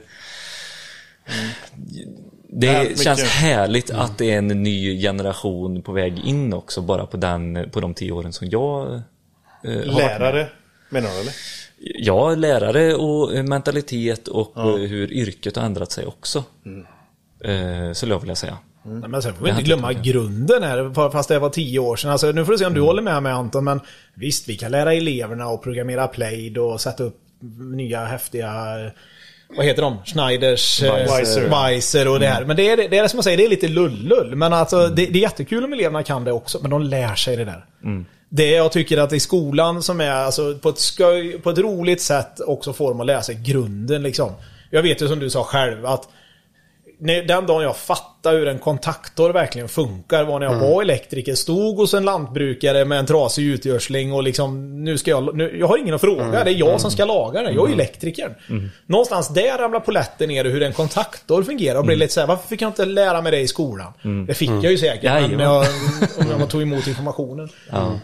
Mm det mycket... känns härligt mm. att det är en ny generation på väg in också bara på, den, på de tio åren som jag eh, Lärare menar du eller? Ja, lärare och mentalitet och ja. hur yrket har ändrat sig också. Mm. Eh, skulle jag vilja säga. Mm. Men sen får vi inte glömma grunden här, fast det var tio år sedan. Alltså, nu får du se om du mm. håller med mig Anton, men visst, vi kan lära eleverna att programmera Plaid och sätta upp nya häftiga vad heter de? Schneiders, Weiser och det här. Mm. Men det är, det är som jag säger, det är lite lullull. Men alltså mm. det, det, är jättekul om eleverna kan det också, men de lär sig det där. Mm. Det jag tycker att i skolan som är alltså, på, ett skoj, på ett roligt sätt också får dem att lära sig grunden liksom. Jag vet ju som du sa själv att den dagen jag fattade hur en kontaktor verkligen funkar var när jag mm. var elektriker. Stod hos en lantbrukare med en trasig utgörsling och liksom nu ska jag... Nu, jag har ingen att fråga. Mm. Det är jag som ska laga den. Jag är mm. elektrikern. Mm. Någonstans där ramlar poletten ner hur en kontaktor fungerar och blir mm. lite såhär, varför fick jag inte lära mig det i skolan? Mm. Det fick jag ju säkert. Men jag, om jag tog emot informationen. Ja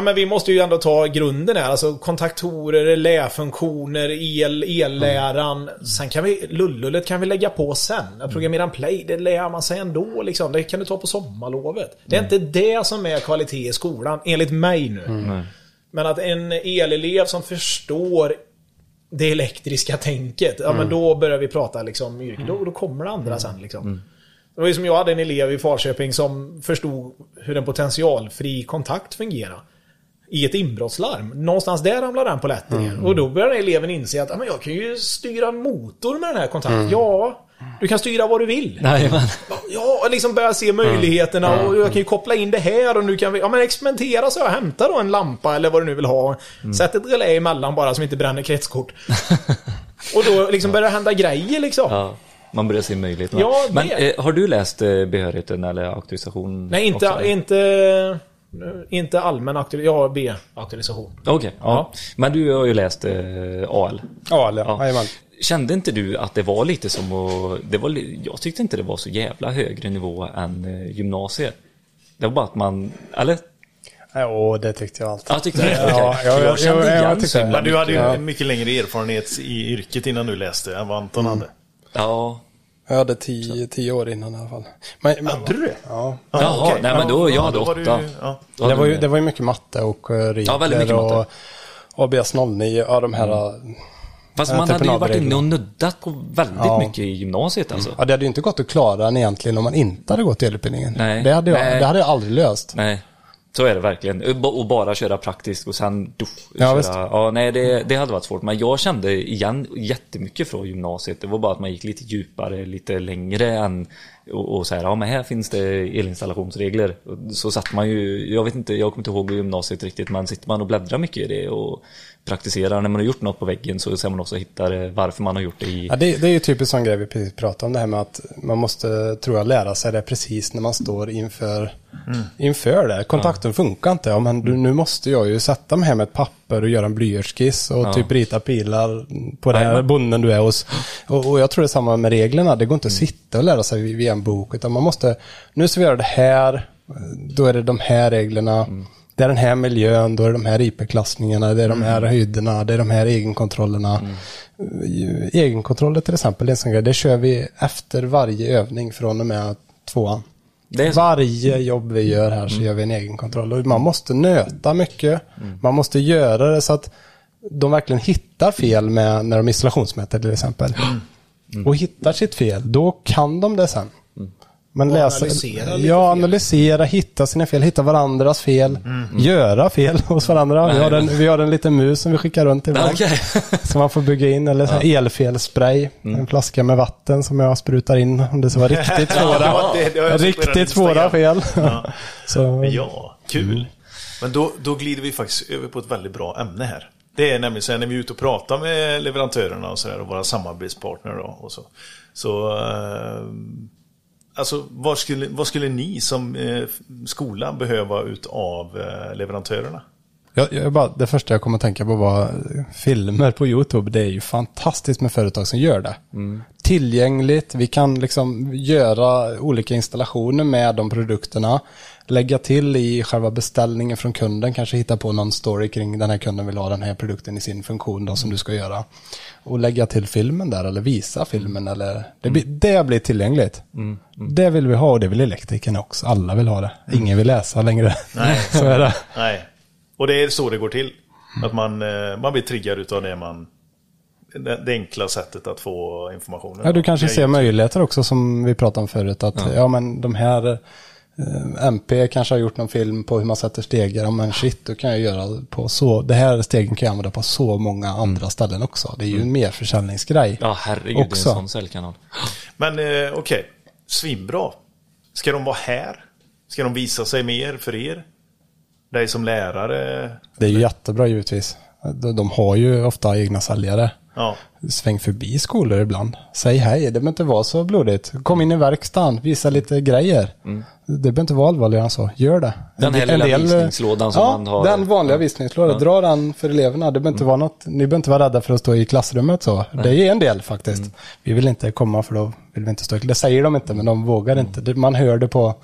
men vi måste ju ändå ta grunden här. Alltså kontaktorer, reläfunktioner, el, elläran. Mm. Sen kan vi, lullullet kan vi lägga på sen. Att programmera en play, det lär man sig ändå liksom. Det kan du ta på sommarlovet. Det är mm. inte det som är kvalitet i skolan, enligt mig nu. Mm. Men att en elelev som förstår det elektriska tänket, ja men mm. då börjar vi prata liksom yrke. Då, då kommer det andra mm. sen liksom. Mm. Det var ju som jag hade en elev i Falköping som förstod hur en potentialfri kontakt fungerar i ett inbrottslarm. Någonstans där ramlar den polletten ner. Mm. Och då börjar eleven inse att men jag kan ju styra motor med den här kontakten. Mm. Ja, du kan styra vad du vill. Nej, men. Ja, liksom börja se möjligheterna och jag kan ju koppla in det här och nu kan vi, ja men experimentera så jag hämtar då en lampa eller vad du nu vill ha. Mm. Sätt ett relä emellan bara som inte bränner kretskort. och då liksom börjar det hända grejer liksom. Ja. Man börjar se möjligheterna. Ja, men eh, har du läst eh, behörigheten eller auktorisation? Nej, inte, också, inte inte allmän auktorisation, jag har B-auktorisation. Okej, okay, ja. ja. Men du har ju läst eh, AL. AL, ja. ja. Kände inte du att det var lite som att... Det var, jag tyckte inte det var så jävla högre nivå än eh, gymnasiet. Det var bara att man... Eller? Jo, det tyckte jag alltid. Ja, tyckte det? Okay. Ja, jag, jag kände jag, igen jag, Men du hade ju ja. mycket längre erfarenhet i yrket innan du läste än vad Anton mm. hade. Ja, jag hade tio, tio år innan i alla fall. Men, men, hade du det? Ja. Jaha, okay. nej men då, jag hade åtta. Du, ja. det, var ju, det var ju mycket matte och uh, regler ja, väldigt mycket matte. och ABS 09, ja de här mm. Fast man hade ju varit inne och nuddat på väldigt ja. mycket i gymnasiet alltså. Ja, det hade ju inte gått att klara den egentligen om man inte hade gått elutbildningen. Nej. Det hade jag, nej. det hade jag aldrig löst. Nej. Så är det verkligen. Och bara köra praktiskt och sen duff, ja, köra. Ja, nej, det, det hade varit svårt. Men jag kände igen jättemycket från gymnasiet. Det var bara att man gick lite djupare, lite längre än och, och så här, ja men här finns det elinstallationsregler. Så satt man ju, jag vet inte, jag kommer inte ihåg gymnasiet riktigt, men sitter man och bläddrar mycket i det och praktiserar. När man har gjort något på väggen så ser man också hittar varför man har gjort det i... Ja, det, det är ju typiskt sån grej vi precis pratade om, det här med att man måste, tror jag, lära sig det precis när man står inför, mm. inför det. Kontakten ja. funkar inte, ja, men du, nu måste jag ju sätta mig här med ett papper och göra en blyertsskiss och ja. typ rita pilar på den här bonden du är hos. Och, och, jag tror det är samma med reglerna, det går inte att mm. sitta och lära sig via en bok, utan man måste, nu ska vi göra det här, då är det de här reglerna. Mm det är den här miljön, då är det de här IP-klassningarna, det är de här mm. höjderna, det är de här egenkontrollerna. Mm. Egenkontroller till exempel, det är det kör vi efter varje övning från och med tvåan. Varje jobb vi gör här så mm. gör vi en egenkontroll. Och man måste nöta mycket. Mm. Man måste göra det så att de verkligen hittar fel med, när de isolationsmäter till exempel. Mm. Och hittar sitt fel, då kan de det sen. Men Och läsa, analysera ja, analysera, hitta sina fel, hitta varandras fel, göra fel hos varandra. Vi har, en, vi har en liten mus som vi skickar runt ibland. Okej. Som man får bygga in, eller här elfelspray. En flaska med vatten som jag sprutar in om det så var riktigt svåra. Ja, det- det riktigt svåra fel. Ja. så, Ja, kul. Men då, då glider vi faktiskt över på ett väldigt bra ämne här. Det är nämligen så här när vi är ute och pratar med leverantörerna och, så där, och våra samarbetspartner då, och så. Så, eh, alltså vad skulle, vad skulle ni som eh, skola behöva utav eh, leverantörerna? Jag, jag bara, det första jag kommer att tänka på var filmer på YouTube. Det är ju fantastiskt med företag som gör det. Tillgängligt, vi kan liksom göra olika installationer med de produkterna. Lägga till i själva beställningen från kunden, kanske hitta på någon story kring den här kunden vill ha den här produkten i sin funktion då, som du ska göra. Och lägga till filmen där eller visa filmen eller det, blir, det blir tillgängligt. Det vill vi ha och det vill elektrikerna också. Alla vill ha det. Ingen vill läsa längre. Nej. så är det. Nej. Och det är så det går till. Att man, eh, man blir triggad utav det man... Det, enkla sättet att få informationen. Ja, du kanske ser möjligheter också som vi pratade om förut. Att ja, men de här MP kanske har gjort någon film på hur man sätter stegar. Men shit, då kan jag göra på så. Det här stegen kan jag använda på så många andra ställen också. Det är ju en merförsäljningsgrej. Ja, herregud, det är Också. en sån säljkanal. Men eh, okej, svinbra. Ska de vara här? Ska de visa sig mer för er? Dig som lärare? Det är ju jättebra givetvis. De, har ju ofta egna säljare. Ja. Sväng förbi skolor ibland. Säg hej, det behöver inte vara så blodigt. Kom in i verkstaden, visa lite grejer. Det behöver inte vara allvarligare än så. Gör det. Den här En lilla del- visningslådan som ja, man har. den vanliga visningslådan. Dra den för eleverna. Det behöver inte vara något, ni behöver inte vara rädda för att stå i klassrummet så. Det är en del faktiskt. Vi vill inte komma för då vill vi inte stå Det säger de inte, men de vågar inte. Det- Man hör det på,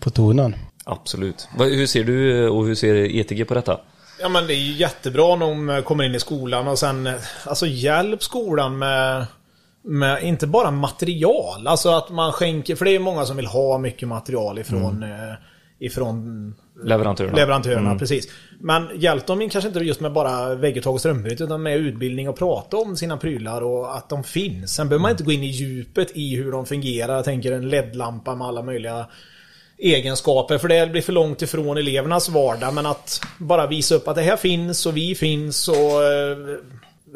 på tonen. Absolut. Hur ser du och hur ser ETG på detta? Ja men det är ju jättebra om de kommer in i skolan och sen, eh, alltså hjälp skolan med, med inte bara material. Alltså att man skänker, för det är många som vill ha mycket material ifrån, eh, ifrån Leverantörerna. leverantörerna. Precis. Men hjälp dem kanske inte just med bara vägguttag och strömbryt utan med utbildning och prata om sina prylar och att de finns. Sen behöver man inte gå in i djupet i hur de fungerar. Jag tänker en LED-lampa med alla möjliga egenskaper för det blir för långt ifrån elevernas vardag. Men att bara visa upp att det här finns och vi finns och eh,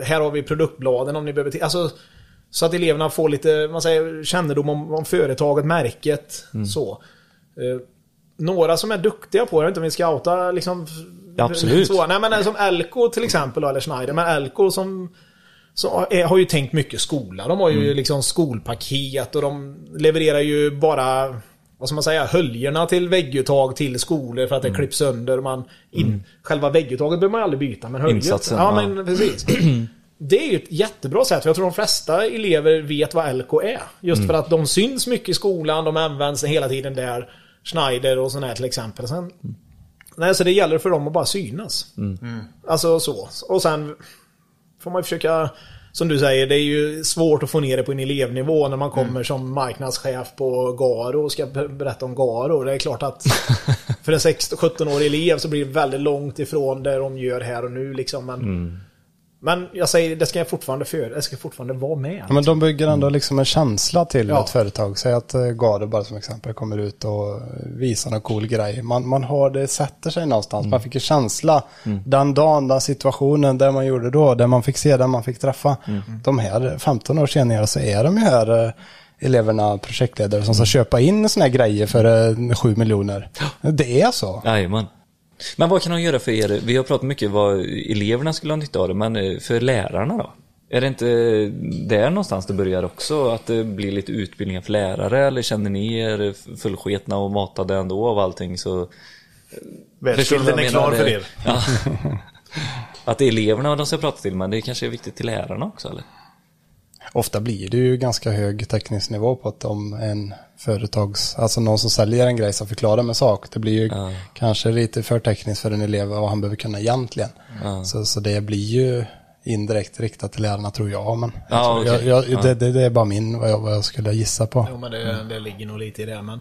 här har vi produktbladen om ni behöver... Alltså, så att eleverna får lite man säger, kännedom om, om företaget, märket. Så. Eh, några som är duktiga på det, jag vet inte om vi ska outa liksom... Absolut. Så, nej men som Elko till exempel, eller Schneider. Men Elko som... Så är, har ju tänkt mycket skola. De har ju liksom skolpaket och de levererar ju bara vad ska man säga, höljorna till vägguttag till skolor för att det klipps sönder. Man in, Själva vägguttaget behöver man aldrig byta, men höljet... Insatsen, ja. men precis. Det är ju ett jättebra sätt, för jag tror de flesta elever vet vad LK är. Just för att de syns mycket i skolan, de används hela tiden där. Schneider och sådär till exempel. Sen, nej, så det gäller för dem att bara synas. Alltså så. Och sen får man försöka, som du säger, det är ju svårt att få ner det på en elevnivå när man kommer som marknadschef på Garo och ska ber- berätta om Garo. Det är klart att för en 16-17-årig elev så blir det väldigt långt ifrån det de gör här och nu liksom. Men, men jag säger, det ska fortfarande för, det ska fortfarande vara med. Ja, men de bygger ändå liksom en känsla till Ja. ett företag. Säg att eh, Garo bara som exempel kommer ut och visar någon cool grej. Man, man har det, sätter sig någonstans. Man fick en känsla den dagen, den situationen, där man gjorde då, där man fick se, där man fick träffa. De här 15 år senare så är de ju här eh, eleverna projektledare som ska köpa in såna här grejer för eh, 7 miljoner. Det är så. Jajamän. Men vad kan de göra för er? Vi har pratat mycket vad eleverna skulle ha nytta av det, men eh, för lärarna då? Är det inte där någonstans det börjar också? Att det blir lite utbildningar för lärare? Eller känner ni er fullsketna och matade ändå av allting? Så vad Världsbilden är klar för er. Ja. Att det är eleverna de ska prata till, men det kanske är viktigt till lärarna också eller? Ofta blir det ju ganska hög teknisk nivå på att om en företags, alltså någon som säljer en grej som förklarar med sak, det blir ju Ja. kanske lite för tekniskt för en elev vad han behöver kunna egentligen. Ja. Så, så det blir ju indirekt riktat till lärarna tror jag, men Ja, jag, okej. jag, Ja. det, det, det är bara min, vad jag, vad jag skulle gissa på. Jo, men det, det ligger nog lite i det. Men,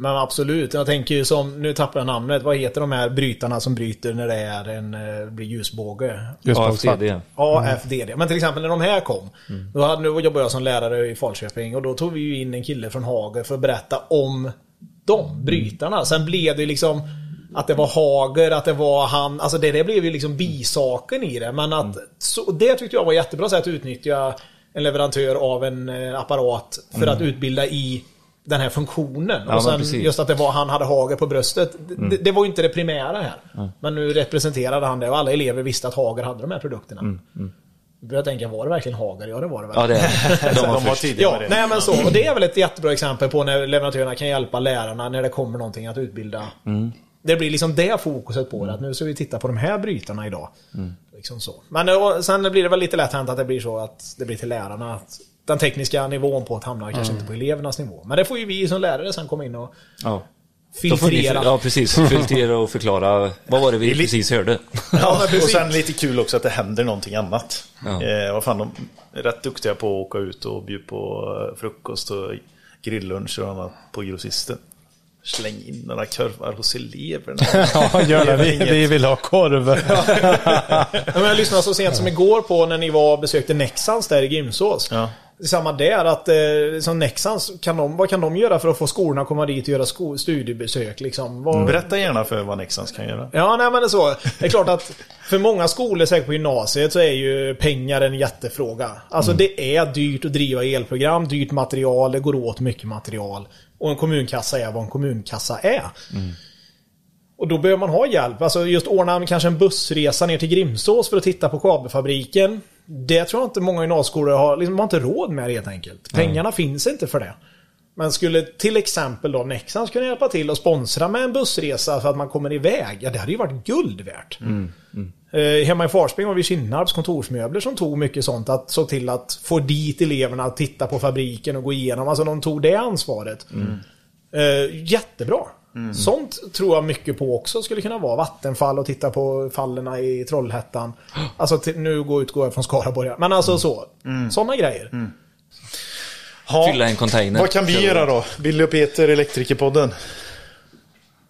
Men absolut, jag tänker ju som, nu tappar jag namnet, vad heter de här brytarna som bryter när det är en, eh, blir ljusbåge? AFDD. AFDD. Men till exempel när de här kom. Då, hade, nu jobbade jag som lärare i Falköping och då tog vi ju in en kille från Hager för att berätta om de brytarna. Sen blev det ju liksom att det var Hager, att det var han. Alltså det, det blev ju liksom bisaken i det. Men att, så, det tyckte jag var jättebra sätt att utnyttja en leverantör av en eh, apparat för att utbilda i den här funktionen. Ja, och sen precis. just att det var, han hade Hager på bröstet. Det, det var ju inte det primära här. Men nu representerade han det och alla elever visste att Hager hade de här produkterna. Då började jag tänka, var det verkligen Hager? Ja, det var det väl. Ja, det är de var De var först. tidiga Ja, med det. nej men så. Och det är väl ett jättebra exempel på när leverantörerna kan hjälpa lärarna när det kommer någonting att utbilda. Det blir liksom det fokuset på det. Att nu ska vi titta på de här brytarna idag. Liksom så. Men och, sen blir det väl lite lätt hänt att det blir så att det blir till lärarna. Att den tekniska nivån på att hamna kanske inte på elevernas nivå. Men det får ju vi som lärare sen komma in och Ja. Filtrera. ja, precis. Filtrera och förklara. Vad var det vi precis hörde? Ja, men och precis. sen lite kul också att det händer någonting annat. Ja. Eh, vad fan, de är rätt duktiga på att åka ut och bjuda på eh, frukost och grilllunch och annat på grossisten. Släng in några korvar hos eleverna. Ja, gör det. är väl Vi, vi vill ha korv. Ja, jag lyssnade så sent som igår på när ni var besökte Nexans där i Grimsås. Ja. Samma där, att eh, som Nexans, kan de, vad kan de göra för att få skolorna att komma dit och göra sko- studiebesök? Liksom? Vad, Berätta gärna för vad Nexans kan göra. Ja, nej men det är så. Det är klart att för många skolor, säkert på gymnasiet, så är ju pengar en jättefråga. Alltså det är dyrt att driva elprogram, dyrt material, det går åt mycket material. Och en kommunkassa är vad en kommunkassa är. Och då behöver man ha hjälp. Alltså just ordna kanske en bussresa ner till Grimsås för att titta på kabelfabriken. Det tror jag inte många gymnasieskolor har, liksom, har inte råd med helt enkelt. Pengarna finns inte för det. Men skulle till exempel då Nexans kunna hjälpa till och sponsra med en bussresa för att man kommer iväg. Ja, det hade ju varit guld värt. Eh, hemma i Farsbring har vi Kinnarps kontorsmöbler som tog mycket sånt. Att såg till att få dit eleverna att titta på fabriken och gå igenom. Alltså de tog det ansvaret. Eh, jättebra. Sånt tror jag mycket på också skulle kunna vara. Vattenfall och titta på fallen i Trollhättan. Alltså till, nu går utgår jag från Skaraborg. Men alltså så. Sådana grejer. Ha, Fylla en container. Vad kan vi göra då? Billy och Peter, Elektrikerpodden.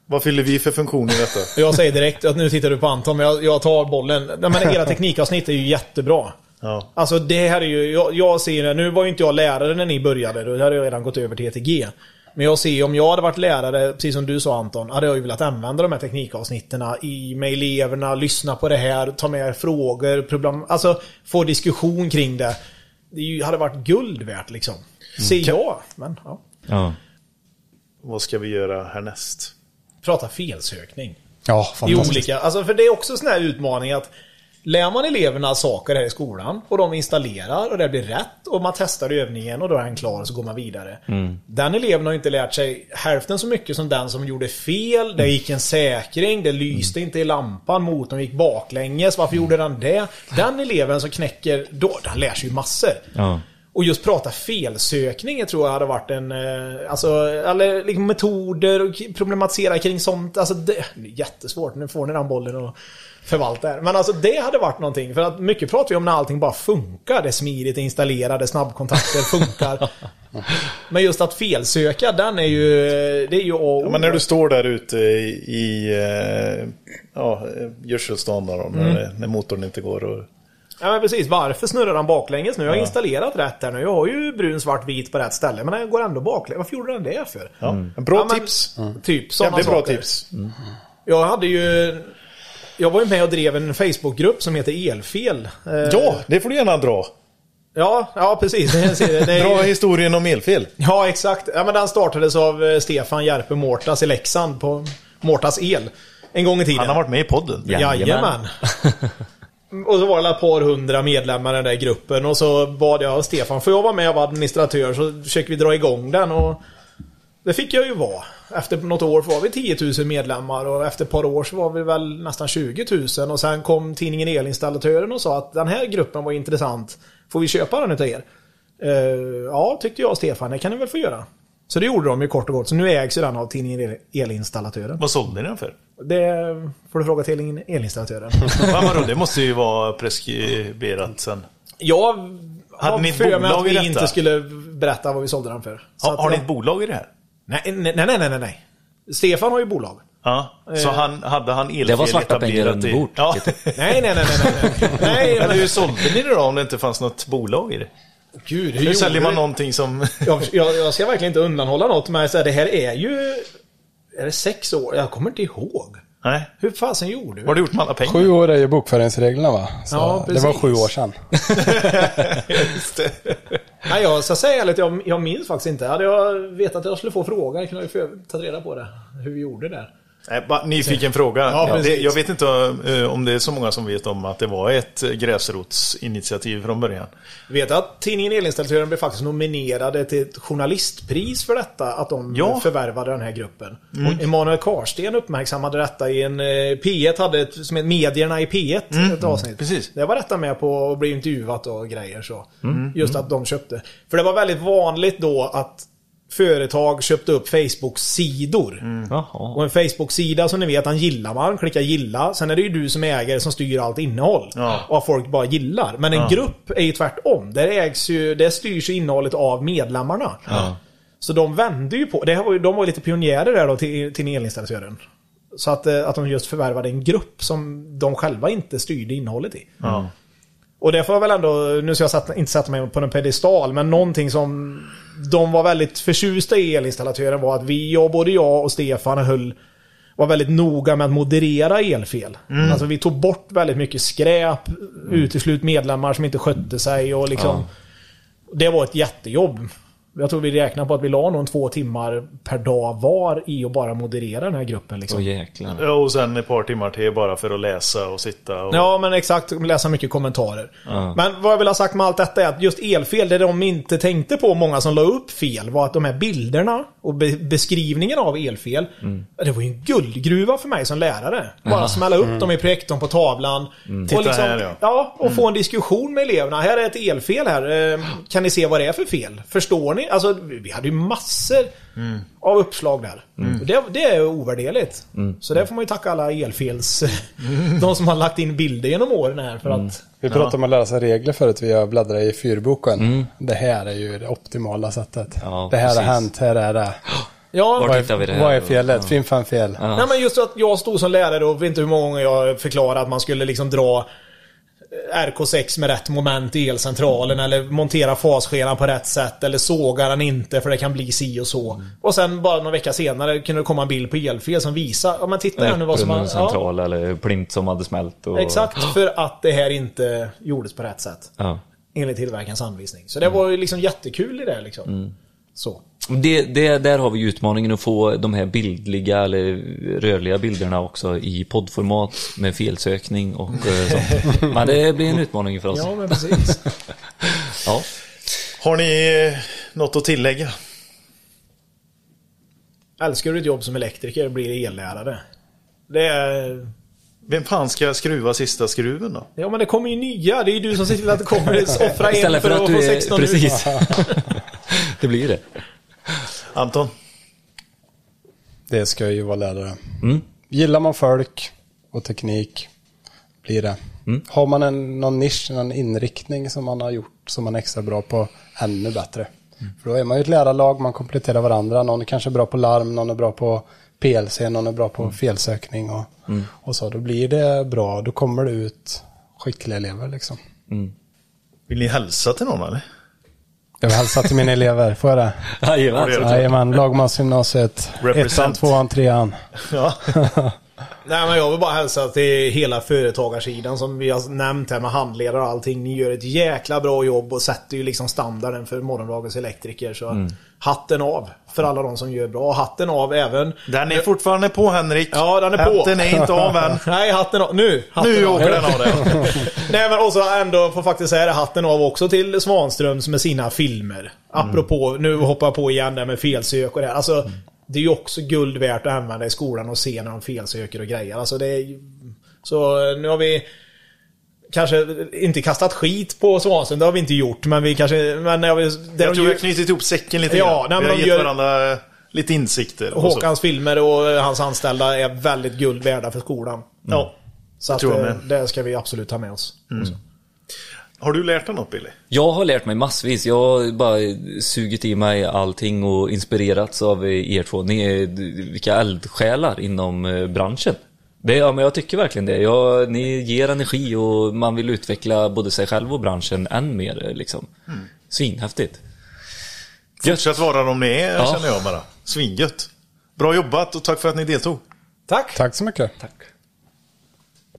Vad fyller vi för funktion i detta? Jag säger direkt att nu tittar du på Anton, men jag, jag tar bollen. Nej, men era teknikavsnitt är ju jättebra. Ja. Alltså det här är ju, jag, jag ser det, nu var ju inte jag lärare när ni började, då hade jag redan gått över till ETG. Men jag ser om jag hade varit lärare, precis som du sa Anton, hade jag ju velat använda de här teknikavsnitten i med eleverna, lyssna på det här, ta med frågor, problem, alltså få diskussion kring det. Det hade varit guld värt liksom. Ser jag. Men ja. Ja. Vad ska vi göra härnäst? Prata felsökning. Ja, I fantastiskt. olika, alltså för det är också en sån här utmaning att Lär man eleverna saker här i skolan och de installerar och det blir rätt och man testar övningen och då är den klar och så går man vidare. Den eleven har inte lärt sig hälften så mycket som den som gjorde fel. Det gick en säkring, det lyste inte i lampan, motorn gick baklänges. Varför gjorde den det? Den eleven som knäcker, då, den lär sig ju massor. Ja. Och just prata felsökning tror jag hade varit en... eh, Alltså, eller liksom metoder och problematisera kring sånt. Alltså det, jättesvårt. Nu får ni den bollen och förvalta här. Men alltså det hade varit någonting. För att mycket pratar vi om när allting bara funkar. Det är smidigt, det är installerade, snabbkontakter funkar. Men just att felsöka, den är ju... Det är ju. Ja, men när du står där ute i eh, ja, gödselstan då, när, när motorn inte går och... Ja men precis, varför snurrar den baklänges nu? Jag har installerat rätt här nu. Jag har ju brun, svart, vit på rätt ställe. Men den går ändå baklänges. Varför gjorde den det för? Ja, Bra Ja, men- tips! Typ sådana Jävligt bra saker. tips. Jag hade ju... Jag var ju med och drev en Facebookgrupp som heter Elfel. Eh, Ja, det får du gärna dra. Ja, ja precis. Det, det, det, Dra historien om elfel. ja, exakt. Ja, men den startades av eh, Stefan Järpe Mårtas i Leksand på Mårtas El. En gång i tiden. Han har varit med i podden. Ja. Jajamän. Och så var det ett par hundra medlemmar i den där gruppen och så bad jag Stefan, får jag vara med och vara administratör så försöker vi dra igång den och det fick jag ju vara. Efter något år var vi 10 000 medlemmar och efter ett par år så var vi väl nästan 20 000 och sen kom tidningen Elinstallatören och sa att den här gruppen var intressant. Får vi köpa den utav er? Eh, ja, tyckte jag och Stefan, det kan ni väl få göra. Så det gjorde de ju kort och gott. Så nu ägs ju den av tidningen El- Elinstallatören. Vad sålde ni den för? Det får du fråga tidningen Elinstallatören. Vadå, det måste ju vara preskriberat sen. Jag Hade ni ett bolag att i vi detta? inte skulle berätta vad vi sålde den för. Ha, har ni ett bolag i det här? Nej, nej, nej, nej, nej. Stefan har ju bolag. Ja, så han, hade han elfel Det var svarta pengar etablerat under i- bord. Ja. Nej, nej, nej, nej, nej. nej. Men men, hur sålde ni det då om det inte fanns något bolag i det? gud, hur Hur säljer man du? någonting som... Jag, jag, jag ska verkligen inte undanhålla något, men så här, det här är ju... Är det sex år? Jag kommer inte ihåg. Nej. Hur fasen gjorde Vad vi? har du gjort med alla pengar? Sju år är ju bokföringsreglerna va? Så Ja, det var precis. sju år sedan. Just det. Nej, jag ska säga ärligt, jag, jag minns faktiskt inte. Hade jag vetat att jag skulle få frågan kunde jag ju tagit reda på det. Hur vi gjorde där. Nej, bara nyfiken fråga. Ja, det, jag vet inte eh, om det är så många som vet om att det var ett gräsrotsinitiativ från början. Vet att tidningen Elinstallatören blev faktiskt nominerade till ett journalistpris för detta, att de Ja. Mm. förvärvade den här gruppen. Och Emanuel Karsten uppmärksammade detta i en... eh, P1 hade ett, som heter Medierna i P1, ett avsnitt. Mm. precis. Det var detta med på att bli intervjuat och grejer så. Mm. Just att de köpte. För det var väldigt vanligt då att företag köpte upp Facebook-sidor. Mm. Och en Facebook-sida som ni vet, den gillar man, klickar gilla. Sen är det ju du som äger som styr allt innehåll. Ja. Och att folk bara gillar. Men en grupp är ju tvärtom. Där ägs ju, där styrs ju innehållet av medlemmarna. Så de vände ju på, det här var ju, de var ju lite pionjärer där då till, till elinstallatören. Så att, eh, att de just förvärvade en grupp som de själva inte styrde innehållet i. Ja. Och det får jag väl ändå, nu ska jag sätta, inte sätta mig på en pedestal, men någonting som de var väldigt förtjusta i elinstallatören var att vi, jag, både jag och Stefan höll, var väldigt noga med att moderera elfel. Alltså vi tog bort väldigt mycket skräp, uteslut medlemmar som inte skötte sig och liksom... Det var ett jättejobb. Jag tror vi räknar på att vi la någon två timmar per dag var i att bara moderera den här gruppen. Liksom. Ja, Och sen ett par timmar till bara för att läsa och sitta och... Ja, men exakt. Läsa mycket kommentarer. Men vad jag vill ha sagt med allt detta är att just elfel, det de inte tänkte på, många som la upp fel, var att de här bilderna och be beskrivningen av elfel, det var ju en guldgruva för mig som lärare. Bara smälla upp dem i projektorn på tavlan. Och Titta här, ja. och få en diskussion med eleverna. Här är ett elfel här. Eh, Kan ni se vad det är för fel? Förstår ni? Alltså, vi hade ju massor av uppslag där. Och det, det är ovärderligt. Så där får man ju tacka alla elfels... De som har lagt in bilder genom åren här för att... Vi pratade om att lära sig regler förut. Vi har bläddrat i fyrboken. Det här är ju det optimala sättet. Ja, det här precis. har hänt, här är det. Ja, Var Vad det är, här? vad är felet? Finn fan fel. Nej men just att jag stod som lärare och vet inte hur många gånger jag förklarade att man skulle liksom dra RK6 med rätt moment i elcentralen eller montera fasskenan på rätt sätt eller såga den inte för det kan bli si och så. Och sen bara några veckor senare kunde det komma en bild på elfel som visar, ja men titta här nu vad som har... Brunnen Ja, central eller plint som hade smält. Och... exakt, för att det här inte gjordes på rätt sätt. Ja. Enligt tillverkarens anvisning. Så det var ju liksom jättekul i det liksom. Så. Det, det, där har vi utmaningen att få de här bildliga eller rörliga bilderna också i poddformat med felsökning och eh, sånt. Men det blir en utmaning för oss. Ja men precis. Ja. Har ni eh, något att tillägga? Älskar du ett jobb som elektriker blir ellärare. Det är... Vem fan ska skruva sista skruven då? Ja men det kommer ju nya. Det är ju du som ser till att det kommer offra en Istället för att få du är... 16 ut. Precis. det blir det. Anton? Det ska ju vara lärare. Mm. Gillar man folk och teknik blir det. Mm. Har man en, någon nisch, någon inriktning som man har gjort som man är extra bra på, ännu bättre. Mm. För då är man ju ett lärarlag, man kompletterar varandra. Någon är kanske bra på larm, någon är bra på PLC, någon är bra på Mm. felsökning och, och så. Då blir det bra, då kommer det ut skickliga elever liksom. Vill ni hälsa till någon eller? Jag vill hälsa till mina elever, får jag det? Jajamän. Lagmansgymnasiet. Ettan, tvåan, trean. Ja. Nej men jag vill bara hälsa till hela företagarsidan som vi har nämnt här med handledare och allting. Ni gör ett jäkla bra jobb och sätter ju liksom standarden för morgondagens elektriker. Så Mm. Hatten av för alla de som gör bra. Och hatten av även... Den är fortfarande på Henrik. Ja, den är på. Den är inte av än. Nej, hatten av. Nu! Hatten Nu av. åker den av dig. Nej men också ändå får faktiskt säga det, hatten av också till Svanströms med sina filmer. Apropå, nu hoppar jag på igen där med felsök och det här. Alltså, det är ju också guld värt att använda i skolan och se när de felsöker och grejer. Alltså det är. Så nu har vi kanske inte kastat skit på Svanström, det har vi inte gjort. Men vi kanske... Men jag, vill, det Jag de tror vi har knutit ihop säcken lite Ja, grann. nej, vi har gett gör- varandra eh, lite insikter. och så. Håkans filmer och hans anställda är väldigt guld värda för skolan. Ja. Så att, eh, det ska vi absolut ta med oss. Har du lärt dig något Billy? Jag har lärt mig massvis. Jag har bara sugit i mig allting och inspirerats av er två. Ni är vilka eldsjälar inom eh, branschen. Det, ja, men jag tycker verkligen det. Jag, ni ger energi och man vill utveckla både sig själv och branschen än mer. Liksom. Mm. Svinhäftigt. Fortsätt vara de ni är Ja. känner jag bara. Svingött. Bra jobbat och tack för att ni deltog. Tack! Tack så mycket. Tack.